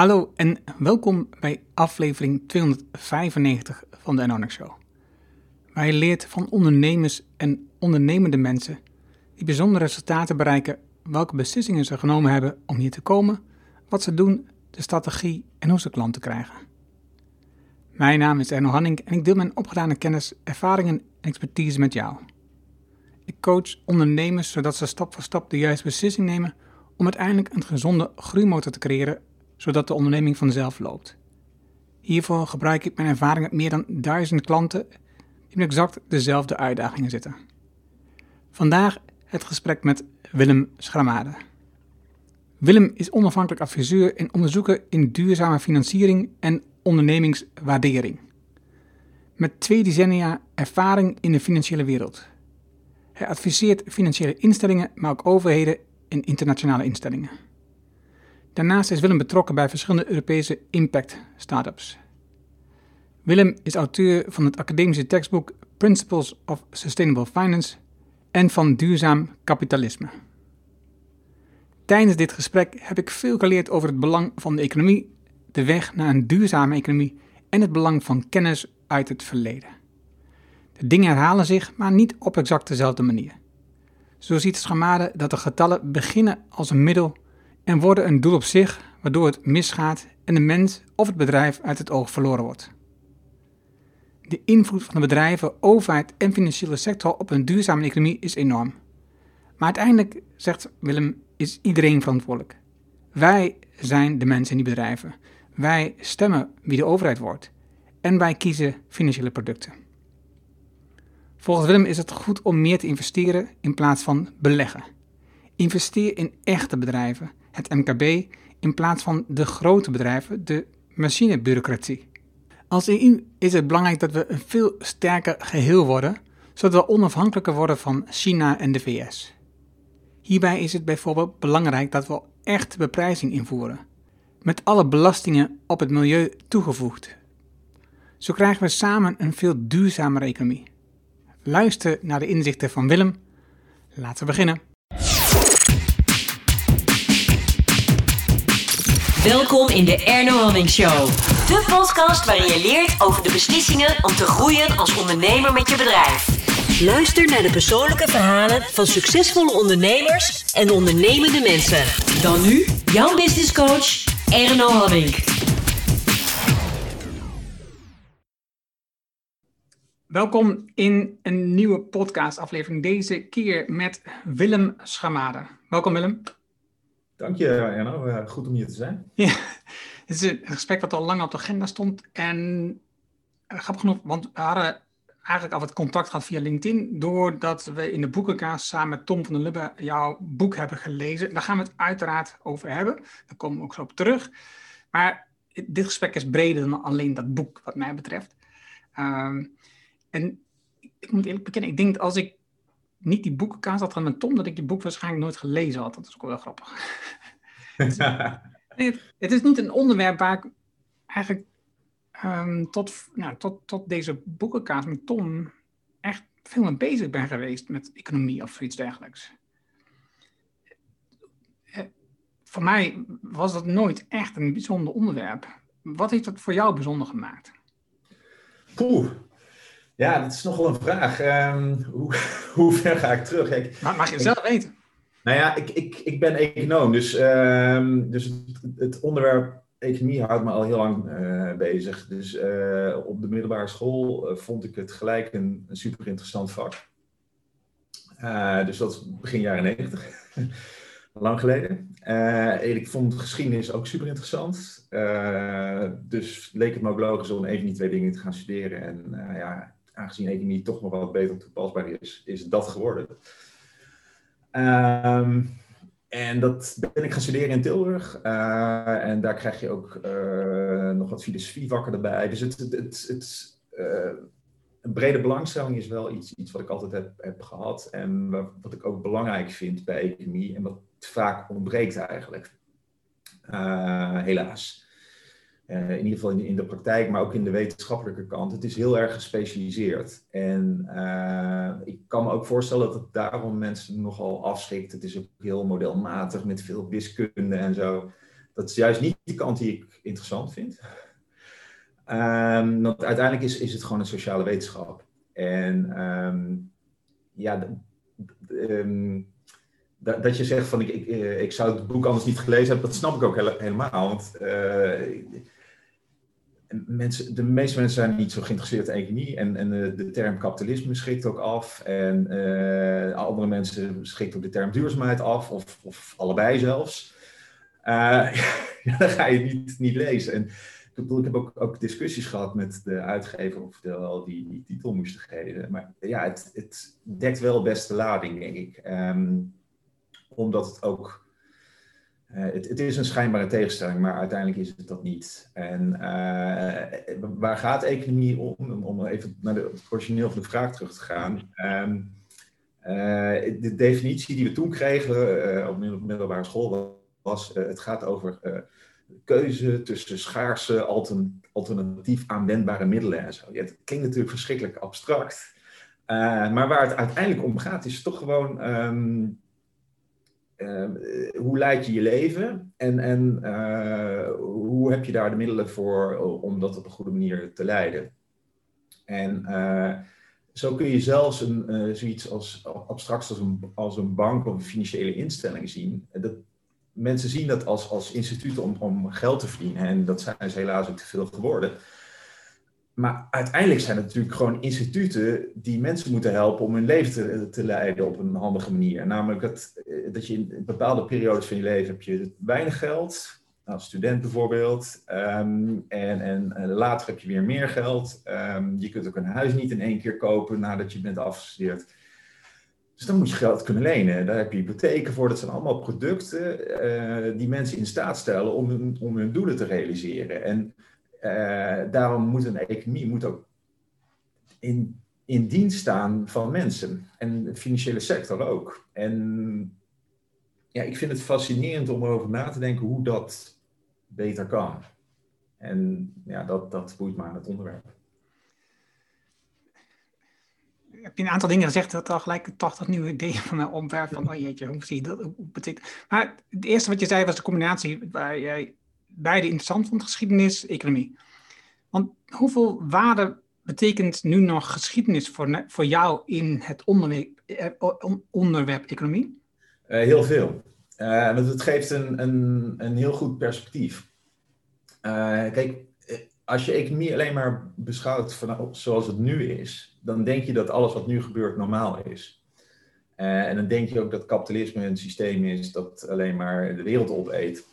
Hallo en welkom bij aflevering 295 van de Anonic Show. Waar je leert van ondernemers en ondernemende mensen die bijzondere resultaten bereiken, welke beslissingen ze genomen hebben om hier te komen, wat ze doen, de strategie en hoe ze klanten krijgen. Mijn naam is Erno Hanning en ik deel mijn opgedane kennis, ervaringen en expertise met jou. Ik coach ondernemers zodat ze stap voor stap de juiste beslissing nemen om uiteindelijk een gezonde groeimotor te creëren zodat de onderneming vanzelf loopt. Hiervoor gebruik ik mijn ervaring met meer dan duizend klanten die met exact dezelfde uitdagingen zitten. Vandaag het gesprek met Willem Schramade. Willem is onafhankelijk adviseur en onderzoeker in duurzame financiering en ondernemingswaardering. Met twee decennia ervaring in de financiële wereld. Hij adviseert financiële instellingen, maar ook overheden en internationale instellingen. Daarnaast is Willem betrokken bij verschillende Europese impact startups. Willem is auteur van het academische tekstboek Principles of Sustainable Finance en van Duurzaam Kapitalisme. Tijdens dit gesprek heb ik veel geleerd over het belang van de economie, de weg naar een duurzame economie en het belang van kennis uit het verleden. De dingen herhalen zich, maar niet op exact dezelfde manier. Zo ziet Schamade dat de getallen beginnen als een middel en worden een doel op zich, waardoor het misgaat en de mens of het bedrijf uit het oog verloren wordt. De invloed van de bedrijven, overheid en financiële sector op een duurzame economie is enorm. Maar uiteindelijk, zegt Willem, is iedereen verantwoordelijk. Wij zijn de mensen in die bedrijven. Wij stemmen wie de overheid wordt. En wij kiezen financiële producten. Volgens Willem is het goed om meer te investeren in plaats van beleggen. Investeer in echte bedrijven het MKB, in plaats van de grote bedrijven, de machinebureaucratie. Als EU is het belangrijk dat we een veel sterker geheel worden, zodat we onafhankelijker worden van China en de VS. Hierbij is het bijvoorbeeld belangrijk dat we echt beprijzing invoeren, met alle belastingen op het milieu toegevoegd. Zo krijgen we samen een veel duurzamere economie. Luister naar de inzichten van Willem. Laten we beginnen. Welkom in de Erno Hamming Show. De podcast waarin je leert over de beslissingen om te groeien als ondernemer met je bedrijf. Luister naar de persoonlijke verhalen van succesvolle ondernemers en ondernemende mensen. Dan nu jouw business coach Erno Hamming. Welkom in een nieuwe podcastaflevering. Deze keer met Willem Schamade. Welkom Willem. Dank je, Erno. Uh, goed om hier te zijn. Ja, het is een gesprek wat al lang op de agenda stond. En uh, grappig genoeg, want we hadden eigenlijk al wat contact gehad via LinkedIn. Doordat we in de boekenkaas samen met Tom van der Lubbe jouw boek hebben gelezen. Daar gaan we het uiteraard over hebben. Daar komen we ook zo op terug. Maar dit gesprek is breder dan alleen dat boek, wat mij betreft. Um, en ik moet eerlijk bekennen, ik denk dat als ik niet die boekenkaas had van met Tom, dat ik die boek waarschijnlijk nooit gelezen had. Dat is ook wel grappig. het is niet een onderwerp waar ik eigenlijk um, tot, nou, tot, tot deze boekenkaas met Tom echt veel mee bezig ben geweest met economie of iets dergelijks. Eh, voor mij was dat nooit echt een bijzonder onderwerp. Wat heeft dat voor jou bijzonder gemaakt? Poeh, ja, dat is nogal een vraag. Um, hoe, hoe, ver ga ik terug? Ik, maar mag je zelf weten? Nou ja, ik, ik, ik ben econoom, dus, um, dus het, het, onderwerp economie houdt me al heel lang uh, bezig. Dus uh, op de middelbare school uh, vond ik het gelijk een, een super interessant vak. dus dat is begin jaren negentig, lang geleden. ik vond geschiedenis ook super interessant. dus leek het me ook logisch om even die twee dingen te gaan studeren. En ja, aangezien economie toch nog wat beter toepasbaar is, is dat geworden. Um, en dat ben ik gaan studeren in Tilburg. Uh, en daar krijg je ook uh, nog wat filosofievakken erbij. Dus het, het, het, uh, een brede belangstelling is wel iets, iets wat ik altijd heb, heb gehad. En wat ik ook belangrijk vind bij economie. En wat vaak ontbreekt eigenlijk. helaas. Uh, in ieder geval in, in, de praktijk, maar ook in de wetenschappelijke kant. Het is heel erg gespecialiseerd. En uh, ik kan me ook voorstellen dat het daarom mensen nogal afschrikt. Het is ook heel modelmatig met veel wiskunde en zo. Dat is juist niet de kant die ik interessant vind. Um, want uiteindelijk is, is het gewoon een sociale wetenschap. En um, ja, um, dat je zegt van ik, ik, eh, ik zou het boek anders niet gelezen hebben, dat snap ik ook helemaal. Want mensen, de meeste mensen zijn niet zo geïnteresseerd in economie. En, en de, de term kapitalisme schrikt ook af. En uh, andere mensen schrikt ook de term duurzaamheid af, of, of allebei zelfs. Uh, dan ga je niet, niet lezen. En ik, bedoel, ik heb ook, ook discussies gehad met de uitgever of wel die, titel moesten geven. Maar ja, het, het dekt wel best de lading, denk ik. Um, omdat het ook. Uh, het, het, is een schijnbare tegenstelling, maar uiteindelijk is het dat niet. En uh, waar gaat economie om? Om even naar de, het origineel van de vraag terug te gaan. Um, uh, de definitie die we toen kregen op middelbare school was: het gaat over keuze tussen schaarse, altern, alternatief aanwendbare middelen en zo. Ja, het klinkt natuurlijk verschrikkelijk abstract. maar waar het uiteindelijk om gaat, is toch gewoon. Um, uh, hoe leid je je leven en, en uh, hoe heb je daar de middelen voor om dat op een goede manier te leiden? En uh, zo kun je zelfs een, zoiets als abstract als een, als een bank of een financiële instelling zien. Dat, mensen zien dat als, als instituut om, om geld te verdienen en dat zijn ze helaas ook te veel geworden. Maar uiteindelijk zijn het natuurlijk gewoon instituten die mensen moeten helpen om hun leven te, leiden op een handige manier. Namelijk dat, eh, dat je in bepaalde periodes van je leven heb je weinig geld, als student bijvoorbeeld. Um, en, en, later heb je weer meer geld. Um, je kunt ook een huis niet in één keer kopen nadat je bent afgestudeerd. Dus dan moet je geld kunnen lenen. Daar heb je hypotheken voor. Dat zijn allemaal producten uh, die mensen in staat stellen om hun, om hun doelen te realiseren. En daarom moet een economie moet ook in, in dienst staan van mensen. En de financiële sector ook. En ja, ik vind het fascinerend om erover na te denken hoe dat beter kan. En ja, dat, dat boeit me aan het onderwerp. heb je een aantal dingen gezegd dat al gelijk 80 nieuwe ideeën van mij omwerpen. Van, oh jeetje, hoe zie je dat? Hoe. Maar het eerste wat je zei was de combinatie waar jij beide interessant vond, geschiedenis, economie. Want hoeveel waarde betekent nu nog geschiedenis voor, voor jou in het onderwerp, eh, economie? Uh, heel veel. Uh, want het geeft een, een, een heel goed perspectief. Kijk, als je economie alleen maar beschouwt zoals het nu is, dan denk je dat alles wat nu gebeurt normaal is. en dan denk je ook dat kapitalisme een systeem is dat alleen maar de wereld opeet.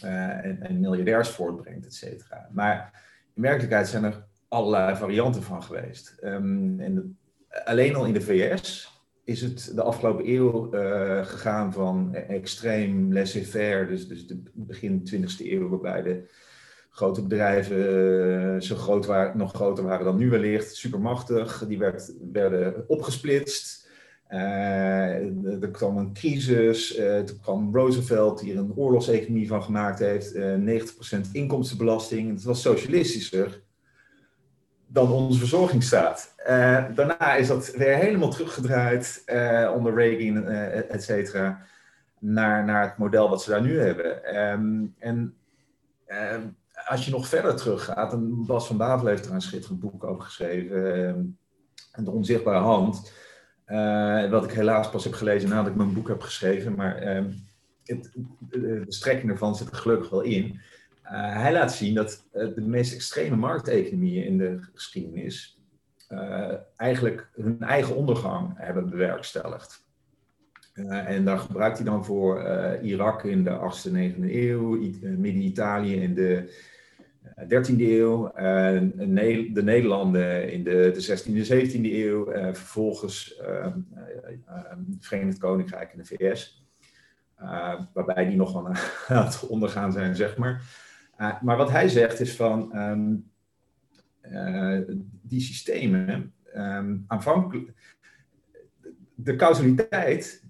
Eh, en, en, miljardairs voortbrengt, et cetera. Maar in werkelijkheid zijn er allerlei varianten van geweest. Um, en alleen al in de VS is het de afgelopen eeuw uh, gegaan van extreem laissez-faire, dus, dus de begin 20e eeuw, waarbij de grote bedrijven uh, zo groot waren, nog groter waren dan nu wellicht, supermachtig, die werd, werden opgesplitst. Uh, er kwam een crisis, uh, kwam Roosevelt, die er een oorlogseconomie van gemaakt heeft, uh, 90% inkomstenbelasting. Het was socialistischer dan onze verzorgingsstaat. daarna is dat weer helemaal teruggedraaid onder Reagan, et cetera, naar, naar het model wat ze daar nu hebben. Um, en ehm, als je nog verder teruggaat, en Bas van Bavel heeft er een schitterend boek over geschreven, ehm, De Onzichtbare Hand uh, wat ik helaas pas heb gelezen nadat ik mijn boek heb geschreven. Maar uh, het, de, strekking ervan zit er gelukkig wel in. Uh, hij laat zien dat uh, de meest extreme markteconomieën in de geschiedenis eigenlijk hun eigen ondergang hebben bewerkstelligd. en daar gebruikt hij dan voor Irak in de 8e, 9e eeuw, Midden-Italië in de 13e eeuw, de Nederlanden in de, de 16e en 17e eeuw, vervolgens ehm, eh, ehm, het Verenigd Koninkrijk en de VS, eh, waarbij die nog aan het ondergaan zijn, zeg maar. Eh, maar wat hij zegt is van ehm, die systemen, aanvankelijk, de causaliteit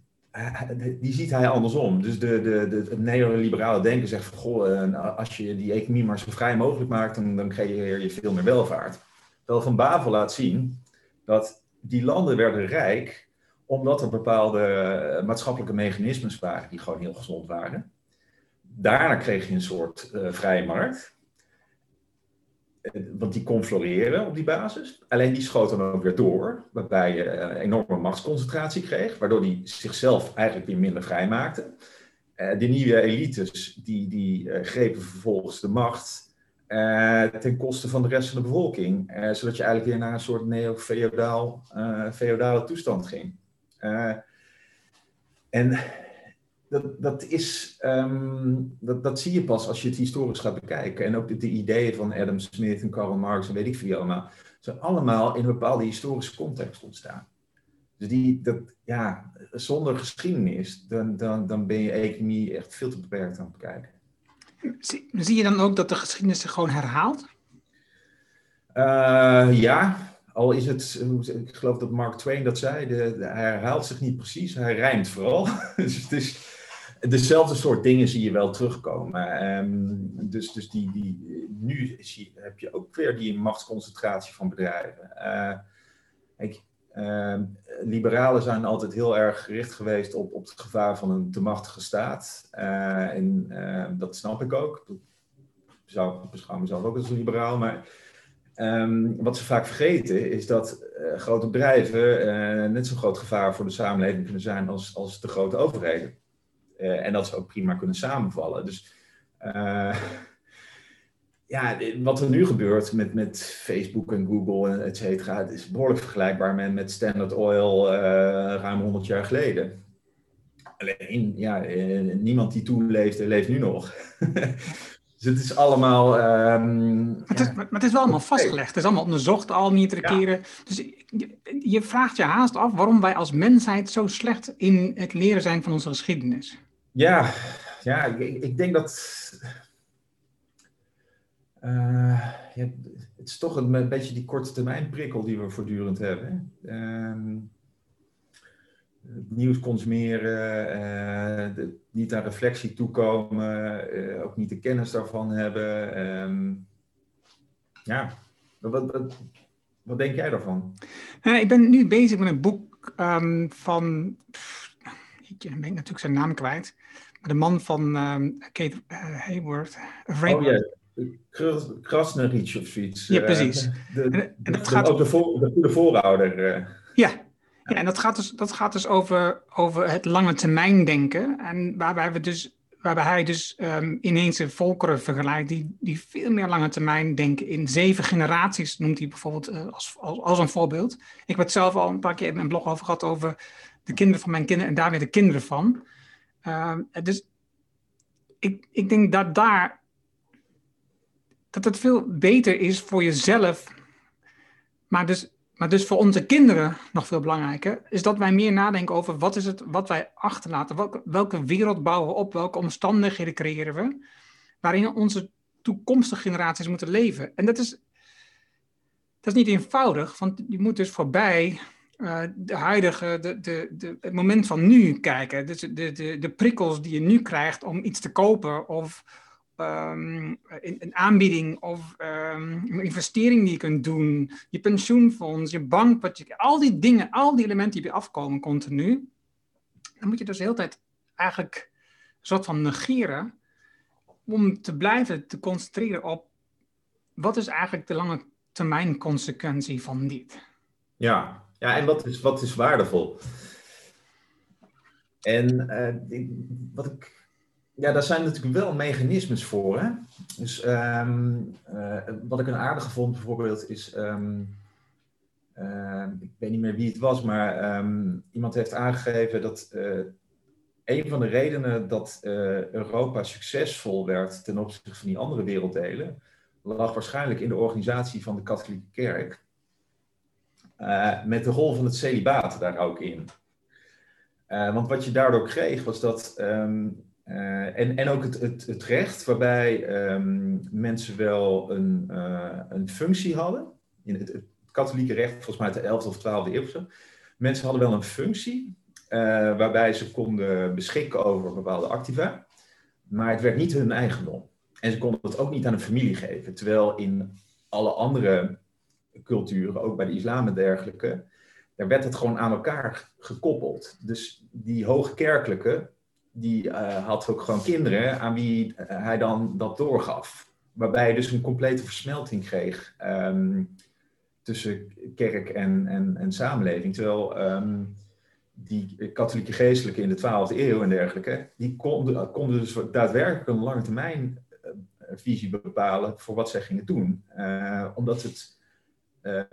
die ziet hij andersom. Dus de, de, de, het neoliberale denken zegt van, goh, eh, als je die economie maar zo vrij mogelijk maakt, dan, dan creëer je veel meer welvaart. Terwijl Van Bavel laat zien dat die landen werden rijk omdat er bepaalde eh, maatschappelijke mechanismes waren die gewoon heel gezond waren. daarna kreeg je een soort uh, vrije markt. Want die kon floreren op die basis. Alleen die schoot dan ook weer door, waarbij je een enorme machtsconcentratie kreeg, waardoor die zichzelf eigenlijk weer minder vrij maakte. de nieuwe elites, die, die grepen vervolgens de macht ten koste van de rest van de bevolking. Zodat je eigenlijk weer naar een soort neo-feodale toestand ging. en dat, dat, is, um, dat, dat zie je pas als je het historisch gaat bekijken. En ook de, de ideeën van Adam Smith en Karl Marx en weet ik veel allemaal. zijn allemaal in een bepaalde historische context ontstaan. Dus die, dat, ja, zonder geschiedenis, dan, dan, dan ben je economie echt veel te beperkt aan het bekijken. Zie, zie je dan ook dat de geschiedenis zich gewoon herhaalt? Uh, ja, al is het, ik geloof dat Mark Twain dat zei, de, hij herhaalt zich niet precies, hij rijmt vooral. dus het is dezelfde soort dingen zie je wel terugkomen. Um, dus dus die, die, nu zie, heb je ook weer die machtsconcentratie van bedrijven. Uh, ik, uh, liberalen zijn altijd heel erg gericht geweest op, op het gevaar van een te machtige staat. Uh, en uh, dat snap ik ook. Ik beschouw mezelf ook als een liberaal. Maar wat ze vaak vergeten is dat uh, grote bedrijven net zo'n groot gevaar voor de samenleving kunnen zijn als, als de grote overheden. En dat ze ook prima kunnen samenvallen. Dus ja, wat er nu gebeurt met, met Facebook en Google en et cetera, het is behoorlijk vergelijkbaar met, met Standard Oil uh, ruim 100 jaar geleden. Alleen, ja, eh, niemand die toen leefde, leeft nu nog. dus het is allemaal. Um, maar, het is, maar, het is wel allemaal vastgelegd. Het is allemaal onderzocht al meerdere ja. keren. Dus je, je vraagt je haast af waarom wij als mensheid zo slecht in het leren zijn van onze geschiedenis. Ja, ja ik, denk dat ja, het is toch een, beetje die korte termijn prikkel die we voortdurend hebben. Uh, nieuws consumeren, de, niet aan reflectie toekomen, uh, ook niet de kennis daarvan hebben. Um, ja, wat, wat, wat, denk jij daarvan? ik ben nu bezig met een boek um, van, pff, ik ben natuurlijk zijn naam kwijt, de man van um, Kate Hayward. Oh, ja. Krasneric of zoiets. Ja, precies. Eh, de, en, en dat gaat... Ook de, voor, de goede voorouder. Eh. Ja, ja, en dat gaat dus, dat gaat dus over, over het lange termijn denken. En waarbij, we dus, waarbij hij dus um, ineens volkeren vergelijkt die, die veel meer lange termijn denken. In zeven generaties noemt hij bijvoorbeeld uh, als, als, als een voorbeeld. Ik heb het zelf al een paar keer in mijn blog over gehad over de kinderen van mijn kinderen en daar weer de kinderen van. Uh, dus ik, ik denk dat daar dat het veel beter is voor jezelf, maar dus, maar dus voor onze kinderen nog veel belangrijker, is dat wij meer nadenken over wat is het wat wij achterlaten, welke, welke wereld bouwen we op, welke omstandigheden creëren we, waarin onze toekomstige generaties moeten leven. En dat is, dat is niet eenvoudig, want je moet dus voorbij uh, de huidige, de, de, de, het moment van nu kijken. Dus de, de, de prikkels die je nu krijgt om iets te kopen of um, een aanbieding of um, een investering die je kunt doen, je pensioenfonds, je bank, je, al die dingen, al die elementen die bij afkomen continu, dan moet je dus de hele tijd eigenlijk een soort van negeren om te blijven te concentreren op wat is eigenlijk de lange termijn consequentie van dit. Ja, ja en wat is, wat is waardevol? En uh, wat ik ja, daar zijn natuurlijk wel mechanismes voor. Hè? Dus um, uh, wat ik een aardige vond bijvoorbeeld is, um, uh, ik weet niet meer wie het was, maar iemand heeft aangegeven dat uh, een van de redenen dat Europa succesvol werd ten opzichte van die andere werelddelen, lag waarschijnlijk in de organisatie van de katholieke kerk. Met de rol van het celibaat daar ook in. want wat je daardoor kreeg was dat uh, en, en ook het, het, recht waarbij um, mensen wel een, een functie hadden. In het, het, katholieke recht, volgens mij uit de 11e of 12e eeuw. Mensen hadden wel een functie waarbij ze konden beschikken over bepaalde activa. Maar het werd niet hun eigendom. En ze konden het ook niet aan een familie geven. Terwijl in alle andere culturen, ook bij de islam en dergelijke, daar werd het gewoon aan elkaar gekoppeld. Dus die hoge kerkelijke die had ook gewoon kinderen aan wie hij dan dat doorgaf. Waarbij je dus een complete versmelting kreeg ehm, tussen kerk en, en, en samenleving. Terwijl ehm, die katholieke geestelijke in de 12e eeuw en dergelijke, die konden, konden dus daadwerkelijk een lange termijn visie bepalen voor wat zij gingen doen. omdat het uh,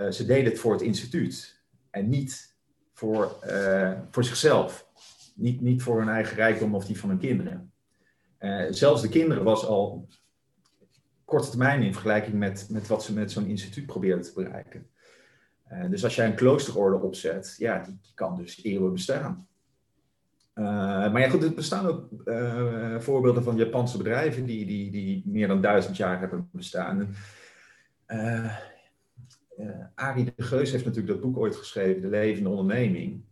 ze deden het voor het instituut en niet voor, uh, voor zichzelf. Niet, niet voor hun eigen rijkdom of die van hun kinderen. Uh, zelfs de kinderen was al korte termijn in vergelijking met, met wat ze met zo'n instituut probeerden te bereiken. dus als jij een kloosterorde opzet, ja, die, die kan dus eeuwen bestaan. maar ja, goed, er bestaan ook voorbeelden van Japanse bedrijven die, die, die meer dan duizend jaar hebben bestaan. Uh, Arie de Geus heeft natuurlijk dat boek ooit geschreven, De Levende Onderneming.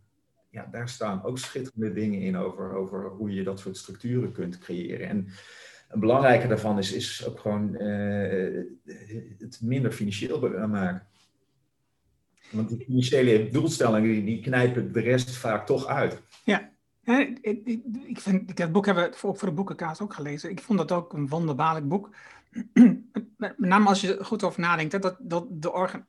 Ja, daar staan ook schitterende dingen in over, over hoe je dat soort structuren kunt creëren. En een belangrijke daarvan is, is ook gewoon uh, het minder financieel maken. Want die financiële doelstellingen die, knijpen de rest vaak toch uit. Ja, ik, vind, dat boek hebben we ook voor de boekenkaas ook gelezen. Ik vond dat ook een wonderbaarlijk boek. Met name als je er goed over nadenkt, hè, dat, dat de organ,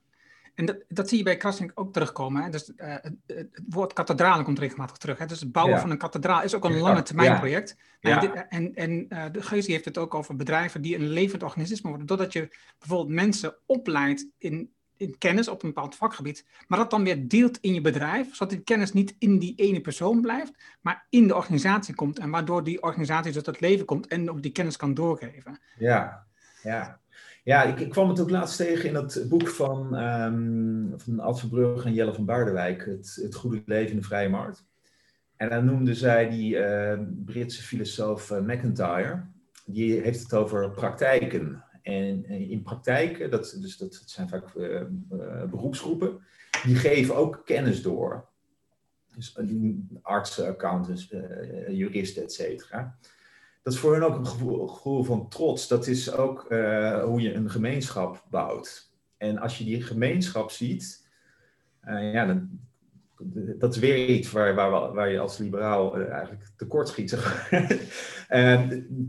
en dat, dat zie je bij Krasnik ook terugkomen. Hè? Dus, uh, het, woord kathedraal komt regelmatig terug. Hè? Dus het bouwen van een kathedraal is ook een lange termijn project. En en uh, de Geus heeft het ook over bedrijven die een levend organisme worden. Doordat je bijvoorbeeld mensen opleidt in, in kennis op een bepaald vakgebied. Maar dat dan weer deelt in je bedrijf. Zodat die kennis niet in die ene persoon blijft. Maar in de organisatie komt. En waardoor die organisatie tot het leven komt. En ook die kennis kan doorgeven. Ja, ja. Ja, ik, kwam het ook laatst tegen in dat boek van, um, van Ad Verbrugge en Jelle van Baardewijk, het, het Goede Leven in de Vrije Markt. En dan noemde zij die uh, Britse filosoof uh, McIntyre, die heeft het over praktijken. En, in praktijken, dat, dus dat, zijn vaak uh, beroepsgroepen, die geven ook kennis door. Dus artsen, accountants, juristen, et cetera dat is voor hen ook een gevoel, van trots. Dat is ook uh, hoe je een gemeenschap bouwt. En als je die gemeenschap ziet, uh, ja, dan, dat is weer iets waar, waar, waar je als liberaal uh, eigenlijk tekort schiet.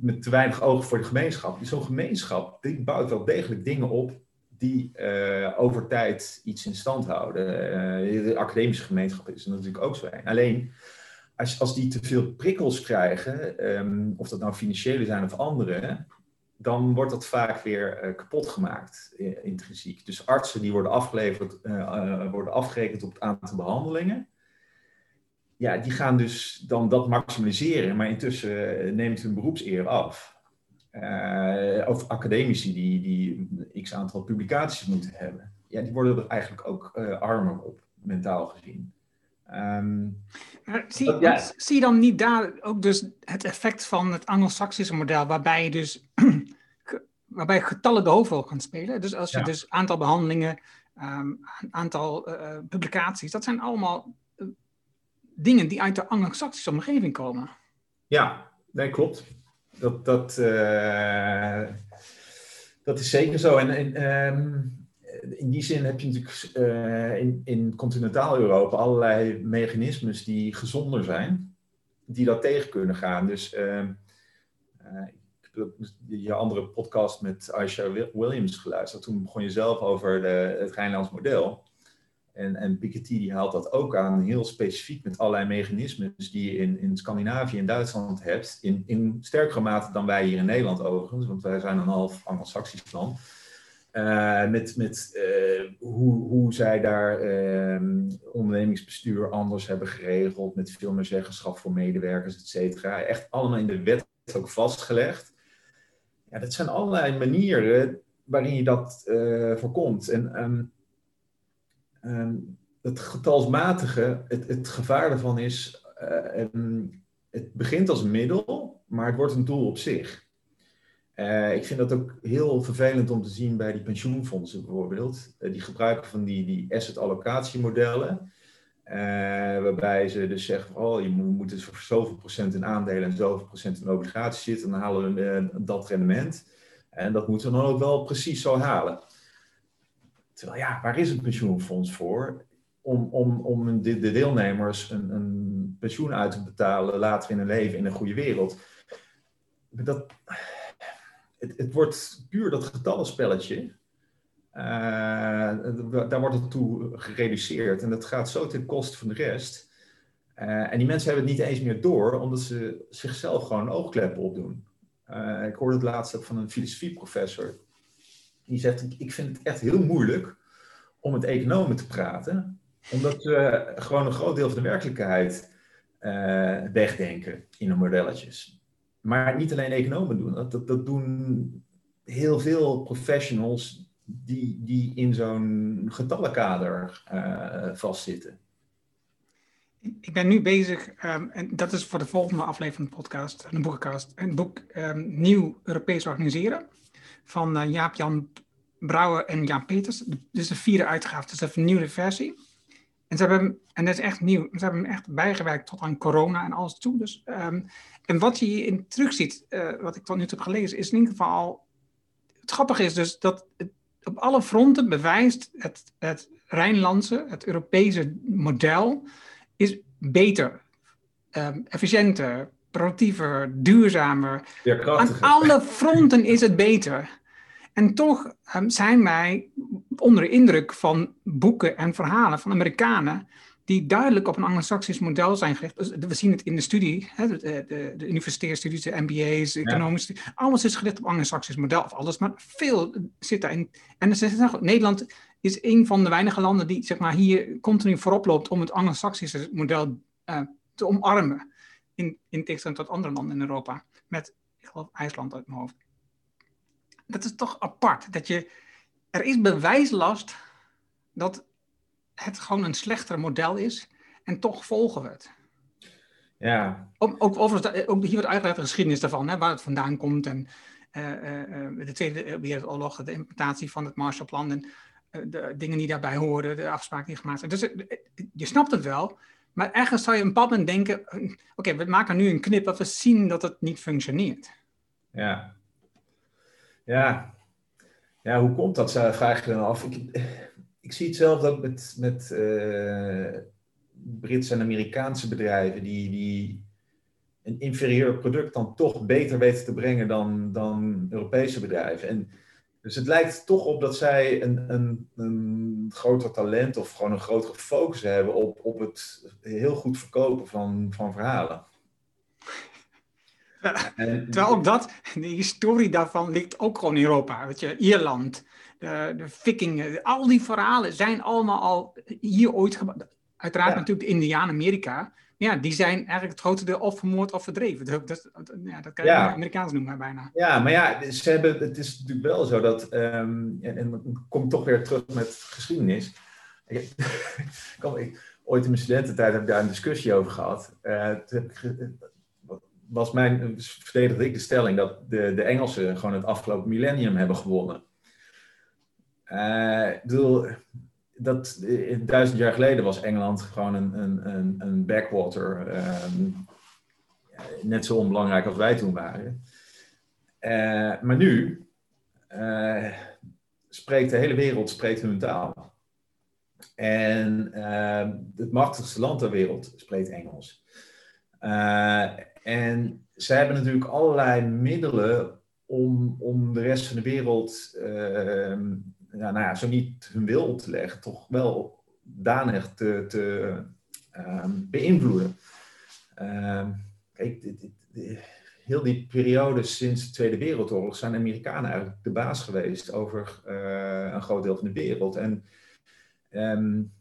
met te weinig oog voor de gemeenschap. Zo'n gemeenschap die bouwt wel degelijk dingen op die over tijd iets in stand houden. de academische gemeenschap is natuurlijk ook zo een. Alleen als, als die te veel prikkels krijgen, ehm, of dat nou financiële zijn of andere, dan wordt dat vaak weer uh, kapot gemaakt, uh, intrinsiek. Dus artsen die worden afgeleverd, uh, worden afgerekend op het aantal behandelingen. Ja, die gaan dus dan dat maximaliseren, maar intussen neemt hun beroepseer af. of academici die, die x aantal publicaties moeten hebben. Ja, die worden er eigenlijk ook armer op, mentaal gezien. Um, zie, zie, je dan niet daar ook dus het effect van het Anglo-Saxische model, waarbij je dus waarbij getallen de hoofdrol gaan spelen? Dus als je dus aantal behandelingen, um, aantal uh, publicaties, dat zijn allemaal uh, dingen die uit de Anglo-Saxische omgeving komen. Ja, nee, klopt. Dat, dat, uh, dat is zeker zo. En, en um, in die zin heb je natuurlijk uh, in, in continentaal Europa allerlei mechanismes die gezonder zijn, die dat tegen kunnen gaan. Dus uh, je andere podcast met Aisha Williams geluisterd. Toen begon je zelf over de, het Rijnlands model. En, en Piketty die haalt dat ook aan, heel specifiek met allerlei mechanismes die je in, in Scandinavië en Duitsland hebt. In, in sterkere mate dan wij hier in Nederland overigens, want wij zijn een half Anglo-Saxisch land. Uh, met met uh, hoe, hoe zij daar uh, ondernemingsbestuur anders hebben geregeld, met veel meer zeggenschap voor medewerkers, et cetera. Echt allemaal in de wet ook vastgelegd. Ja, dat zijn allerlei manieren waarin je dat uh, voorkomt. En um, um, het getalsmatige, het, het gevaar daarvan is, het begint als middel, maar het wordt een doel op zich. Uh, ik vind dat ook heel vervelend om te zien bij die pensioenfondsen bijvoorbeeld. Uh, die gebruiken van die, die asset allocatiemodellen. Uh, waarbij ze dus zeggen, oh, je moet dus voor zoveel procent in aandelen en zoveel procent in obligaties zitten. Dan halen we dat rendement. En dat moeten we dan ook wel precies zo halen. Terwijl ja, waar is een pensioenfonds voor? om, om, om de, de deelnemers een, een pensioen uit te betalen later in hun leven in een goede wereld. Dat, het, wordt puur dat getallenspelletje. Uh, daar wordt het toe gereduceerd en dat gaat zo ten koste van de rest. Uh, en die mensen hebben het niet eens meer door, omdat ze zichzelf gewoon oogkleppen opdoen. Uh, ik hoorde het laatst ook van een filosofieprofessor. Die zegt, ik vind het echt heel moeilijk om met economen te praten, omdat we gewoon een groot deel van de werkelijkheid wegdenken in de modelletjes. Maar niet alleen economen doen dat, dat, doen heel veel professionals die, die in zo'n getallenkader uh, vastzitten. Ik ben nu bezig, um, en dat is voor de volgende aflevering van de podcast, een boekenkast, een boek um, Nieuw Europees Organiseren van uh, Jaap-Jan Brouwer en Jan Peters. Dit is de vierde uitgave, dus een vernieuwde versie. En ze hebben, en dat is echt nieuw, ze hebben hem echt bijgewerkt tot aan corona en alles toe. Dus, um, en wat je hierin terugziet, uh, wat ik tot nu toe heb gelezen, is in ieder geval. Het grappige is dus dat het op alle fronten bewijst het, het Rijnlandse, het Europese model, is beter, um, efficiënter, productiever, duurzamer. Aan alle fronten is het beter. En toch um, zijn wij onder de indruk van boeken en verhalen van Amerikanen die duidelijk op een anglo-saxisch model zijn gericht. Dus we zien het in de studie, hè, de, de, de de MBA's, de economische ja. Alles is gericht op een anglo-saxisch model, of alles, maar veel zit daarin. En Nederland is een van de weinige landen die zeg maar, hier continu voorop loopt om het anglo-saxische model uh, te omarmen. In, in tegenstelling tot andere landen in Europa. Met, ik geloof, IJsland uit mijn hoofd dat is toch apart. Dat je, er is bewijslast dat het gewoon een slechter model is. En toch volgen we het. Ja. Ook, ook, overigens, ook hier wordt uitgelegd de geschiedenis daarvan, hè, waar het vandaan komt. En uh, uh, de Tweede Wereldoorlog, de implementatie van het Marshallplan en de dingen die daarbij horen, de afspraken die gemaakt zijn. Dus je snapt het wel. Maar ergens zou je een pad moment denken, oké, okay, we maken nu een knip dat we zien dat het niet functioneert. Ja, ja. ja, hoe komt dat, vraag je dan af. Ik, ik zie het zelf ook met, met uh, Britse en Amerikaanse bedrijven die, die een inferieur product dan toch beter weten te brengen dan, dan Europese bedrijven. En dus het lijkt toch op dat zij een, een, een groter talent of gewoon een grotere focus hebben op, op het heel goed verkopen van, van verhalen. En, Terwijl ook dat, de historie daarvan ligt ook gewoon in Europa. Weet je, Ierland, de, de vikingen, al die verhalen zijn allemaal al hier ooit gebouwd. Uiteraard ja. natuurlijk de Indianen, Amerika. Ja, die zijn eigenlijk het grote deel of vermoord of verdreven. Dat, dat, ja, dat kan je ja. Amerikaans noemen bijna. Ja, maar ja, ze hebben, het is natuurlijk wel zo dat, um, en, en kom ik toch weer terug met geschiedenis. Ik, ik, ooit in mijn studententijd heb ik daar een discussie over gehad. Uh, was mijn, verdedigde ik de stelling dat de, de Engelsen gewoon het afgelopen millennium hebben gewonnen. Ik bedoel, dat, duizend jaar geleden was Engeland gewoon een, een, een, backwater. Um, net zo onbelangrijk als wij toen waren. Uh, maar nu spreekt de hele wereld spreekt hun taal. En het machtigste land ter wereld spreekt Engels. En zij hebben natuurlijk allerlei middelen om, om de rest van de wereld, uh, ja, nou ja, zo niet hun wil op te leggen, toch wel danig te, te uh, beïnvloeden. Ehm, kijk, dit, dit, heel die periode sinds de Tweede Wereldoorlog zijn Amerikanen eigenlijk de baas geweest over uh, een groot deel van de wereld. En um,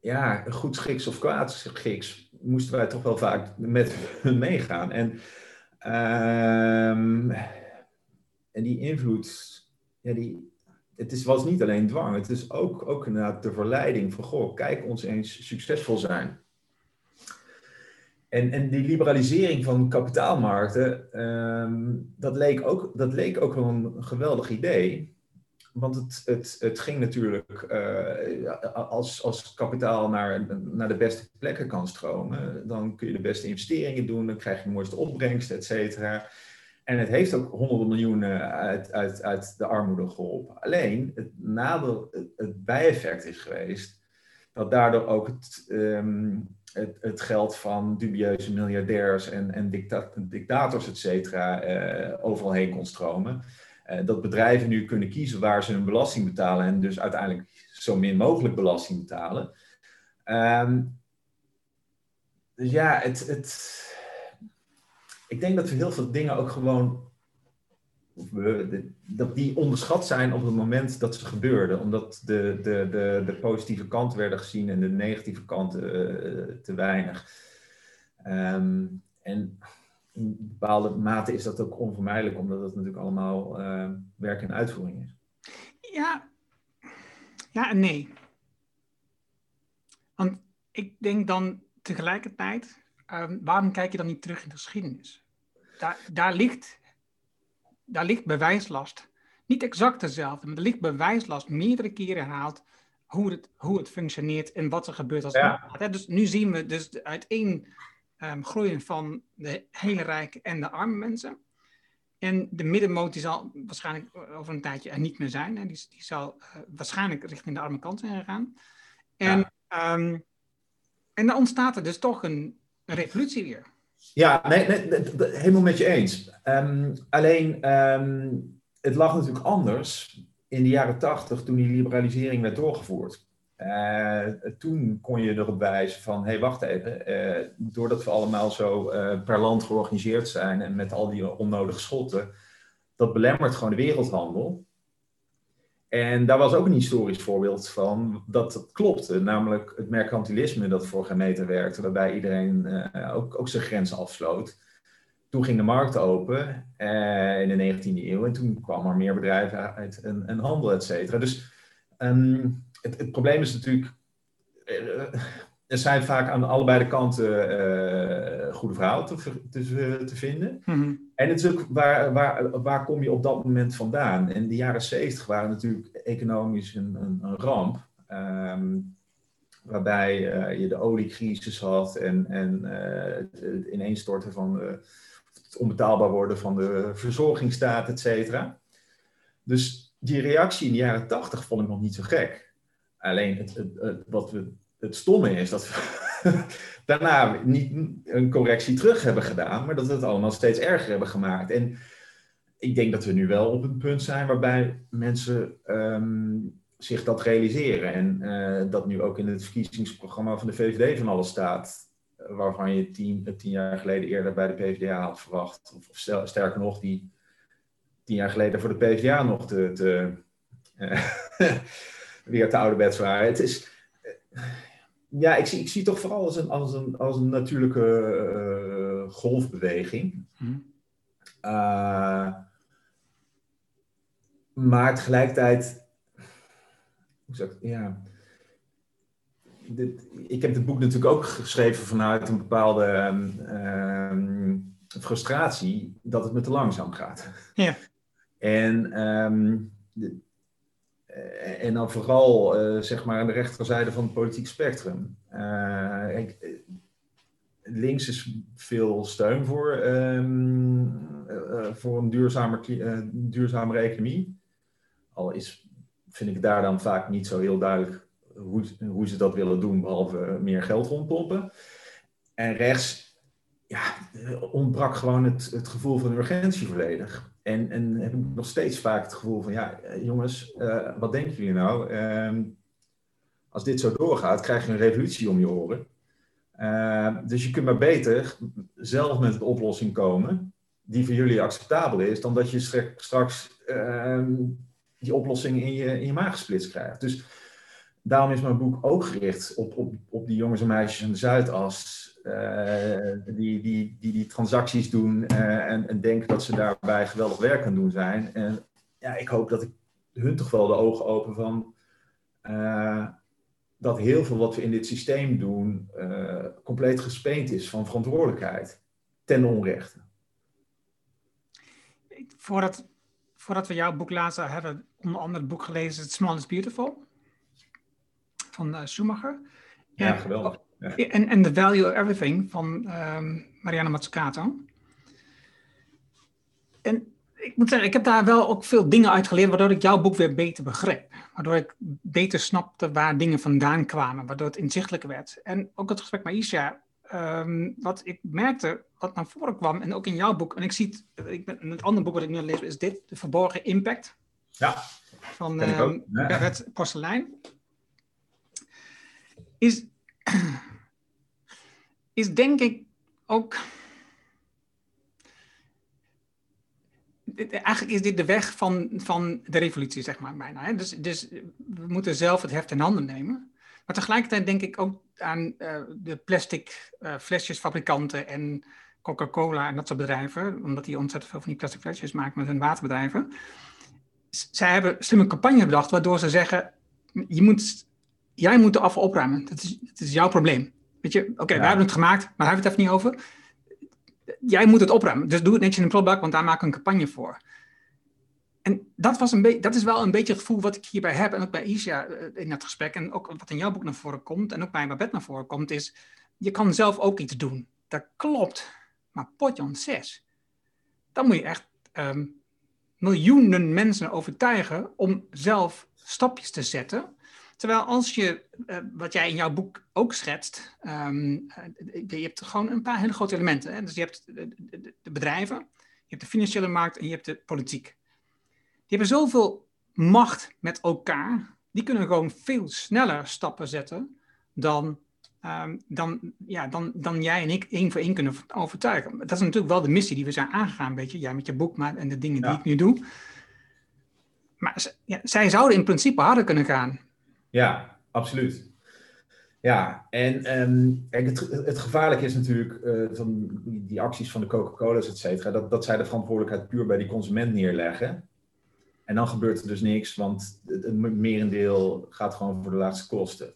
ja, goed schiks of kwaad schiks moesten wij toch wel vaak met hun meegaan. En, en die invloed, ja, die, het is, was niet alleen dwang, het is ook, ook inderdaad de verleiding van, goh, kijk ons eens succesvol zijn. En, en die liberalisering van kapitaalmarkten, um, dat, leek ook, dat leek ook wel een geweldig idee. Want het, het, het ging natuurlijk, uh, als, als kapitaal naar, naar de beste plekken kan stromen, dan kun je de beste investeringen doen, dan krijg je de mooiste opbrengst, et cetera. En het heeft ook honderden miljoenen uit, uit, uit de armoede geholpen. Alleen, het nadeel, het, bijeffect is geweest dat daardoor ook het, ehm, het, het, geld van dubieuze miljardairs en, en dictators, et cetera, uh, overal heen kon stromen. dat bedrijven nu kunnen kiezen waar ze hun belasting betalen en dus uiteindelijk zo min mogelijk belasting betalen. Ehm, dus ja, het, het, ik denk dat we heel veel dingen ook gewoon dat die onderschat zijn op het moment dat ze gebeurden. Omdat de, de, de, de positieve kanten werden gezien en de negatieve kanten uh, te weinig. Um, en in bepaalde mate is dat ook onvermijdelijk, omdat het natuurlijk allemaal uh, werk en uitvoering is. Ja, ja en nee. Want ik denk dan tegelijkertijd, um, waarom kijk je dan niet terug in de geschiedenis? Daar, daar ligt daar ligt bewijslast. Niet exact dezelfde, maar er ligt bewijslast meerdere keren herhaald hoe het, hoe het functioneert en wat er gebeurt als ja. Dus nu zien we dus uiteen um, groeien van de hele rijke en de arme mensen. En de middenmoot die zal waarschijnlijk over een tijdje er niet meer zijn. Hè. Die, die zal uh, waarschijnlijk richting de arme kant zijn gegaan. En, ja. um, en dan ontstaat er dus toch een, een revolutie weer. Ja, nee, nee, helemaal met je eens. Um, alleen, um, het lag natuurlijk anders in de jaren tachtig toen die liberalisering werd doorgevoerd. Uh, toen kon je erop wijzen van, hé, hey, wacht even, uh, doordat we allemaal zo uh, per land georganiseerd zijn en met al die onnodige schotten, dat belemmert gewoon de wereldhandel. En daar was ook een historisch voorbeeld van dat het klopte, namelijk het mercantilisme dat voor geen meter werkte, waarbij iedereen uh, ook, ook zijn grenzen afsloot. Toen ging de markt open uh, in de 19e eeuw en toen kwam er meer bedrijven uit en, handel, et cetera. Dus um, het, het, probleem is natuurlijk, uh, er zijn vaak aan allebei de kanten uh, goede verhalen te, te, te vinden. Mm-hmm. En natuurlijk, waar, waar, waar kom je op dat moment vandaan? En de jaren 70 waren natuurlijk economisch een, een, een ramp. Um, waarbij uh, je de oliecrisis had en, en uh, het, ineenstorten van de, het onbetaalbaar worden van de verzorgingsstaat, et cetera. Dus die reactie in de jaren 80 vond ik nog niet zo gek. Alleen het, het, het wat we het stomme is dat we daarna niet een correctie terug hebben gedaan, maar dat we het allemaal steeds erger hebben gemaakt. En ik denk dat we nu wel op een punt zijn waarbij mensen um, zich dat realiseren. En uh, dat nu ook in het verkiezingsprogramma van de VVD van alles staat, waarvan je tien, tien jaar geleden eerder bij de PvdA had verwacht. Of, of sterker nog, die tien jaar geleden voor de PvdA nog te, te, uh, weer te ouderwets waren. Het is ja, ik zie, ik zie het toch vooral als een, als een, als een natuurlijke uh, golfbeweging. Mm. Uh, maar tegelijkertijd, hoe zeg ik, ja. Dit, ik heb het boek natuurlijk ook geschreven vanuit een bepaalde um, frustratie dat het me te langzaam gaat. Ja. En um, de, en dan vooral uh, zeg maar aan de rechterzijde van het politiek spectrum. Ik, links is veel steun voor, uh, voor een duurzamer, duurzamere economie. Al is, vind ik daar dan vaak niet zo heel duidelijk hoe, hoe ze dat willen doen, behalve meer geld rondpompen. En rechts ja, ontbrak gewoon het, het gevoel van urgentie volledig. En, en heb ik nog steeds vaak het gevoel van, ja, jongens, uh, wat denken jullie nou? Uh, als dit zo doorgaat, krijg je een revolutie om je oren. Uh, dus je kunt maar beter zelf met een oplossing komen die voor jullie acceptabel is, dan dat je straks ehm, die oplossing in je, in je maag gesplitst krijgt. Dus daarom is mijn boek ook gericht op, op, op die jongens en meisjes aan de Zuidas, die, die, die die transacties doen uh, en, en denken dat ze daarbij geweldig werk aan doen zijn. En ja, ik hoop dat ik hun toch wel de ogen open van uh, dat heel veel wat we in dit systeem doen compleet gespeend is van verantwoordelijkheid ten onrechte. Voordat, voordat we jouw boek lazen, hebben we onder andere het boek gelezen, Small is Beautiful, van Schumacher. Ja, geweldig. Ja. En, en The Value of Everything van um, Mariana Mazzucato. En ik moet zeggen, ik heb daar wel ook veel dingen uit geleerd, waardoor ik jouw boek weer beter begreep. Waardoor ik beter snapte waar dingen vandaan kwamen, waardoor het inzichtelijker werd. En ook het gesprek met Isha, ehm, wat ik merkte, wat naar voren kwam, en ook in jouw boek, en ik zie het, ik ben, het andere boek wat ik nu lees, is dit, De Verborgen Impact. Ja. Van uh, Bert Porselein. Is, is denk ik ook eigenlijk is dit de weg van, van de revolutie, zeg maar, bijna. Dus, dus we moeten zelf het heft in handen nemen. Maar tegelijkertijd denk ik ook aan uh, de plastic uh, flesjesfabrikanten en Coca-Cola en dat soort bedrijven, omdat die ontzettend veel van die plastic flesjes maken met hun waterbedrijven. zij hebben slimme campagne bedacht, waardoor ze zeggen, je moet, jij moet de afval opruimen. Dat is, dat is jouw probleem. Weet je, oké, okay, wij hebben het gemaakt, maar hebben we het even niet over jij moet het opruimen. Dus doe het netjes in een prullenbak, want daar maken we een campagne voor. En dat, was een dat is wel een beetje het gevoel wat ik hierbij heb. En ook bij Isha eh, in dat gesprek. En ook wat in jouw boek naar voren komt. En ook bij Babette naar voren komt. Is, je kan zelf ook iets doen. Dat klopt. Maar potjon 6. Dan moet je echt ehm, miljoenen mensen overtuigen om zelf stapjes te zetten. Terwijl als je, uh, wat jij in jouw boek ook schetst, um, je hebt gewoon een paar hele grote elementen. Hè? Dus je hebt de, de, de, bedrijven, je hebt de financiële markt en je hebt de politiek. Die hebben zoveel macht met elkaar, die kunnen gewoon veel sneller stappen zetten dan, um, dan, ja, dan, dan jij en ik één voor één kunnen overtuigen. Dat is natuurlijk wel de missie die we zijn aangegaan, weet je. Jij met je boek maar, en de dingen die ik nu doe. Maar ja, zij zouden in principe harder kunnen gaan. Ja, absoluut. Ja, en um, het, het gevaarlijke is natuurlijk uh, van die, acties van de Coca-Cola's, et cetera, dat, dat zij de verantwoordelijkheid puur bij die consument neerleggen. En dan gebeurt er dus niks, want het, merendeel gaat gewoon voor de laatste kosten.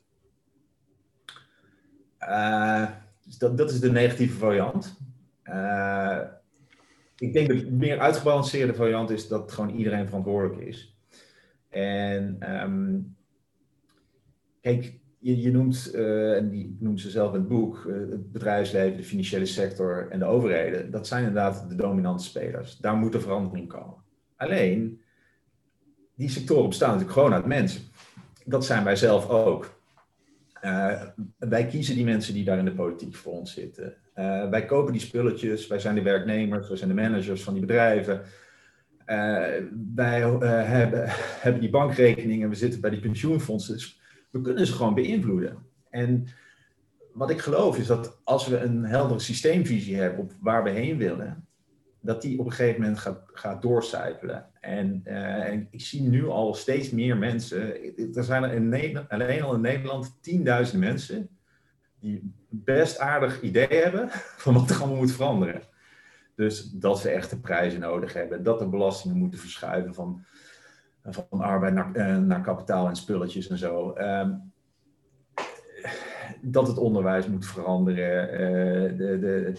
Uh, dus dat, dat is de negatieve variant. Uh, ik denk dat de meer uitgebalanceerde variant is dat gewoon iedereen verantwoordelijk is. En um, Kijk, je, noemt, uh, en die noemt ze zelf in het boek, uh, het bedrijfsleven, de financiële sector en de overheden. Dat zijn inderdaad de dominante spelers. Daar moet er verandering komen. Alleen, die sectoren bestaan natuurlijk gewoon uit mensen. Dat zijn wij zelf ook. Uh, wij kiezen die mensen die daar in de politiek voor ons zitten. wij kopen die spulletjes, wij zijn de werknemers, wij zijn de managers van die bedrijven. wij hebben, hebben die bankrekeningen, we zitten bij die pensioenfondsen. Dus we kunnen ze gewoon beïnvloeden. En wat ik geloof is dat als we een heldere systeemvisie hebben op waar we heen willen, dat die op een gegeven moment gaat, gaat doorcijpelen. En, en ik zie nu al steeds meer mensen, er zijn er in Nederland, alleen al in Nederland tienduizenden mensen die best aardig idee hebben van wat er allemaal moet veranderen. Dus dat we echte prijzen nodig hebben, dat de belastingen moeten verschuiven van van arbeid naar, eh, naar kapitaal en spulletjes en zo. Ehm, dat het onderwijs moet veranderen, uh, de, de,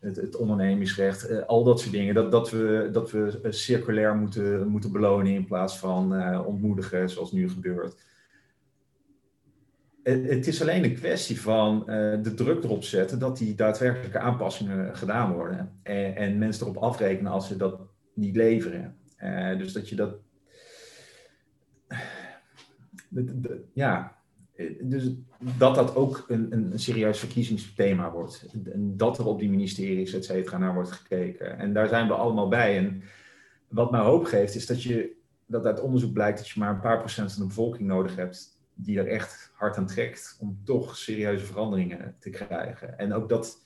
het, het, ondernemingsrecht, uh, al dat soort dingen. Dat, dat, we, dat we circulair moeten, moeten belonen in plaats van ontmoedigen, zoals nu gebeurt. Het, het is alleen een kwestie van de druk erop zetten dat die daadwerkelijke aanpassingen gedaan worden. En, en mensen erop afrekenen als ze dat niet leveren. dus dat je dat ja, dus dat dat ook een, een, serieus verkiezingsthema wordt. En dat er op die ministeries, et cetera, naar wordt gekeken. En daar zijn we allemaal bij. En wat mij hoop geeft, is dat, je, dat uit onderzoek blijkt dat je maar een paar procent van de bevolking nodig hebt die er echt hard aan trekt om toch serieuze veranderingen te krijgen. En ook dat,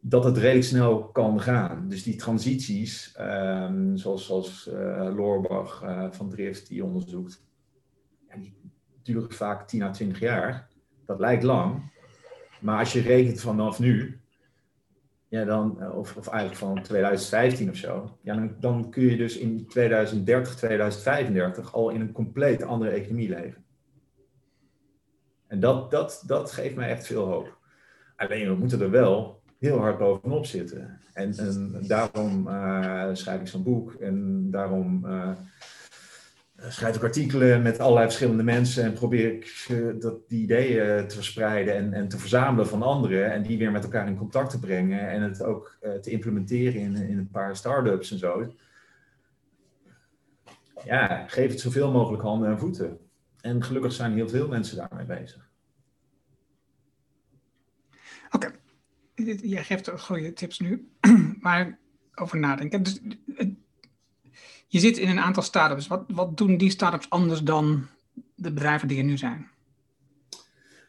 dat het redelijk snel kan gaan. Dus die transities, um, zoals, zoals uh, Loorbach uh, van Drift die onderzoekt, die duren vaak 10 à 20 jaar. Dat lijkt lang. Maar als je rekent vanaf nu, ja, dan, eh, of, of eigenlijk van 2015 of zo, ja, dan, dan kun je dus in 2030, 2035 al in een compleet andere economie leven. En dat, dat, dat geeft mij echt veel hoop. Alleen we moeten er wel heel hard bovenop zitten. En, en daarom uh, schrijf ik zo'n boek en daarom uh, schrijf ik artikelen met allerlei verschillende mensen en probeer ik dat, die ideeën te verspreiden en, en te verzamelen van anderen en die weer met elkaar in contact te brengen en het ook te implementeren in, in een paar start-ups en zo. ja, geef het zoveel mogelijk handen en voeten. En gelukkig zijn heel veel mensen daarmee bezig. Oké, jij geeft goede tips nu, maar over nadenken. Dus, je zit in een aantal start-ups. Wat, wat doen die start-ups anders dan de bedrijven die er nu zijn?